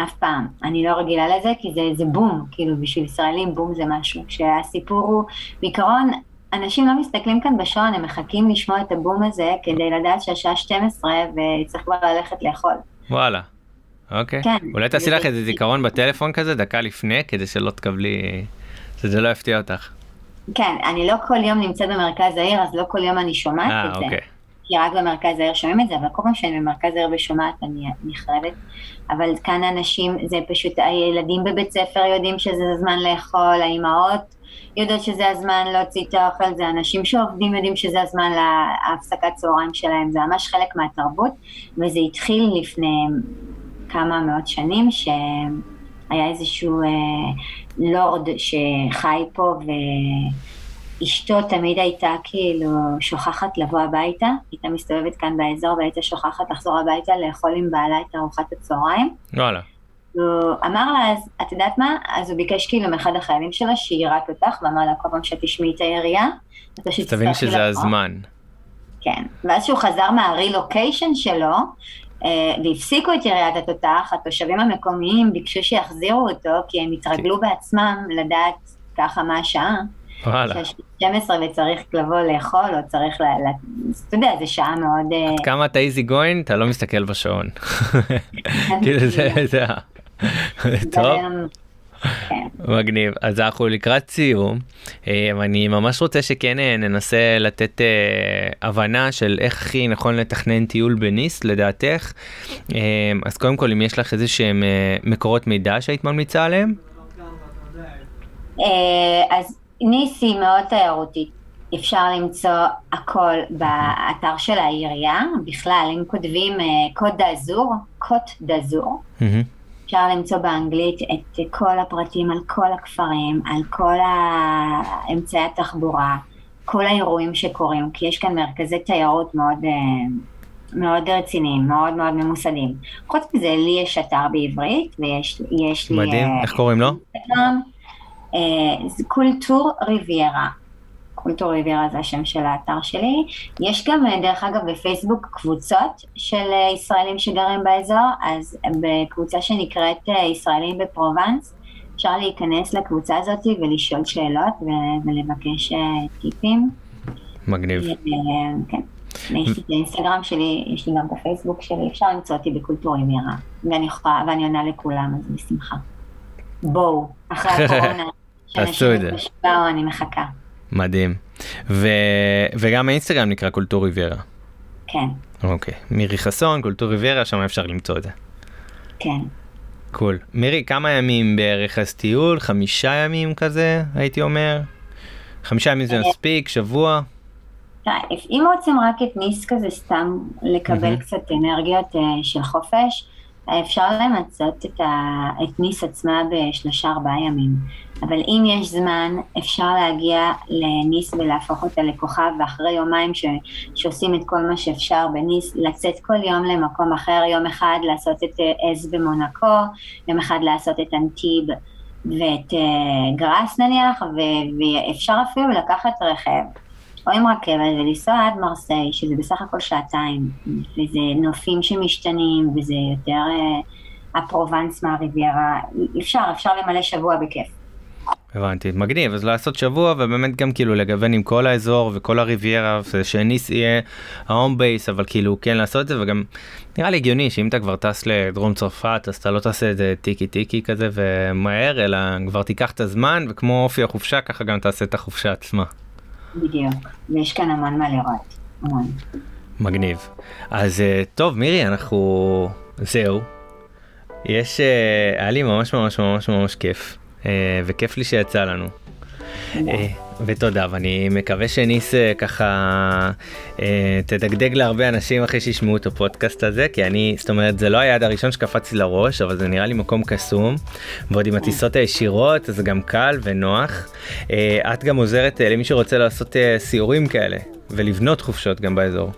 אף פעם. אני לא רגילה לזה, כי זה, זה בום, כאילו בשביל ישראלים בום זה משהו. שהסיפור הוא, בעיקרון, אנשים לא מסתכלים כאן בשעון, הם מחכים לשמוע את הבום הזה כדי לדעת שהשעה 12 וצריך כבר ללכת לאכול. וואלה. אוקיי. כן. אולי תעשי לך איזה זיכרון בטלפון כזה דקה לפני כדי שלא תקבלי, שזה לא יפתיע אותך. כן, אני לא כל יום נמצאת במרכז העיר, אז לא כל יום אני שומעת 아, אה, את זה. אוקיי. כי רק במרכז העיר שומעים את זה, אבל כל פעם שאני במרכז העיר ושומעת אני נחרדת. אבל כאן אנשים, זה פשוט, הילדים בבית ספר יודעים שזה זמן לאכול, האימהות יודעות שזה הזמן להוציא את האוכל, זה אנשים שעובדים יודעים שזה הזמן להפסקת צהריים שלהם, זה ממש חלק מהתרבות, וזה התחיל לפני כמה מאות שנים, שהיה איזשהו אה, לורד שחי פה ואשתו תמיד הייתה כאילו שוכחת לבוא הביתה, הייתה מסתובבת כאן באזור והייתה שוכחת לחזור הביתה לאכול עם בעלה את ארוחת הצהריים. וואלה. הוא אמר לה, אז את יודעת מה? אז הוא ביקש כאילו מאחד החיילים שלו שיירק אותך, ואמר לה כל פעם שתשמעי את הירייה, אתה פשוט תבין שזה הזמן. כן, ואז שהוא חזר מהרילוקיישן שלו, אה, והפסיקו את יריית התותח, התושבים המקומיים ביקשו שיחזירו אותו, כי הם התרגלו בעצמם לדעת ככה מה השעה. וואלה. 12 וצריך לבוא לאכול, או צריך, ל... אתה יודע, זו שעה מאוד... אה, עד כמה אתה איזי גוין, אתה לא מסתכל בשעון. כאילו זה, זה, טוב. כן. מגניב אז אנחנו לקראת סיום אה, אני ממש רוצה שכן אה, ננסה לתת אה, הבנה של איך הכי נכון לתכנן טיול בניס לדעתך אז קודם כל אם יש לך איזה שהם מקורות מידע שהיית ממליצה עליהם. אז ניס היא מאוד תיירותית אפשר למצוא הכל באתר של העירייה, בכלל אם כותבים קוד דאזור, קוט דאזור, אפשר למצוא באנגלית את כל הפרטים על כל הכפרים, על כל אמצעי התחבורה, כל האירועים שקורים, כי יש כאן מרכזי תיירות מאוד, אה, מאוד רציניים, מאוד מאוד ממוסדים. חוץ מזה, לי יש אתר בעברית, ויש לי... מדהים, אה, איך קוראים לו? אה, קולטור ריביירה. קולטור ריביירה זה השם של האתר שלי. יש גם, דרך אגב, בפייסבוק קבוצות של אה, ישראלים שגרים באזור, אז בקבוצה שנקראת אה, ישראלים בפרובנס, אפשר להיכנס לקבוצה הזאת ולשאול שאלות ולבקש אה, טיפים. מגניב. כן. יש לי את האינסטגרם שלי, יש לי גם את הפייסבוק שלי, אפשר למצוא אותי ב Cooltour Riviera, ואני יכולה, ואני עונה לכולם, אז בשמחה. בואו, אחרי הקורונה, שאנשים בשבוע, אני מחכה. מדהים. ו... וגם האינסטגרם נקרא Cooltour Riviera. כן. אוקיי. מירי חסון, Cooltour Riviera, שם אפשר למצוא את זה. כן. Cool. מירי, כמה ימים בערך אז טיול? חמישה ימים כזה, הייתי אומר? חמישה ימים זה אה, מספיק? שבוע? אם רוצים רק את ניס כזה סתם לקבל קצת אנרגיות אה, של חופש, אפשר למצות את, ה... את ניס עצמה בשלושה ארבעה ימים. אבל אם יש זמן, אפשר להגיע לניס ולהפוך אותה לכוכב, ואחרי יומיים ש... שעושים את כל מה שאפשר בניס, לצאת כל יום למקום אחר, יום אחד לעשות את עז במונקו, יום אחד לעשות את אנטיב ואת uh, גראס נניח, ו... ואפשר אפילו לקחת רכב. או עם רכבת ולנסוע עד מרסיי, שזה בסך הכל שעתיים, וזה נופים שמשתנים, וזה יותר uh, הפרובנס מהריביירה, אפשר, אפשר למלא שבוע בכיף. הבנתי, מגניב, אז לעשות שבוע ובאמת גם כאילו לגוון עם כל האזור וכל הריביירה, שניס יהיה ה home base, אבל כאילו כן לעשות את זה וגם נראה לי הגיוני שאם אתה כבר טס לדרום צרפת אז אתה לא תעשה את זה טיקי טיקי כזה ומהר, אלא כבר תיקח את הזמן וכמו אופי החופשה ככה גם תעשה את החופשה עצמה. בדיוק, ויש כאן המון מה לראות, המון. מגניב. אז טוב, מירי, אנחנו... זהו. יש... היה לי ממש ממש ממש ממש כיף, וכיף לי שיצא לנו. ותודה, ואני מקווה שניס אה, ככה אה, תדגדג להרבה אנשים אחרי שישמעו את הפודקאסט הזה, כי אני, זאת אומרת, זה לא היעד הראשון שקפצתי לראש, אבל זה נראה לי מקום קסום, ועוד עם הטיסות הישירות, זה גם קל ונוח. אה, את גם עוזרת למי שרוצה לעשות סיורים כאלה, ולבנות חופשות גם באזור.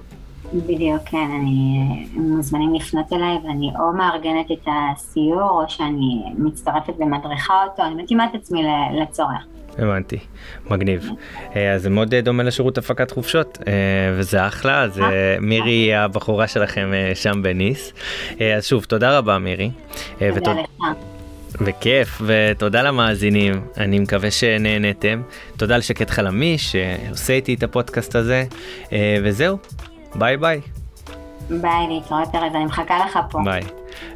בדיוק, כן, אני מוזמנים לפנות אליי ואני או מארגנת את הסיור או שאני מצטרפת ומדריכה אותו, אני מתאימה את עצמי לצורך. הבנתי, מגניב. אה, אז זה מאוד דומה לשירות הפקת חופשות, אה, וזה אחלה, אז אה, מירי היא הבחורה שלכם שם בניס. אז שוב, תודה רבה מירי. תודה לך. וכיף, ותודה למאזינים, אני מקווה שנהנתם. תודה לשקד חלמי שעושה איתי את הפודקאסט הזה, וזהו, ביי ביי. ביי, להתראות ארז, אני מחכה לך פה. ביי,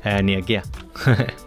אני אגיע.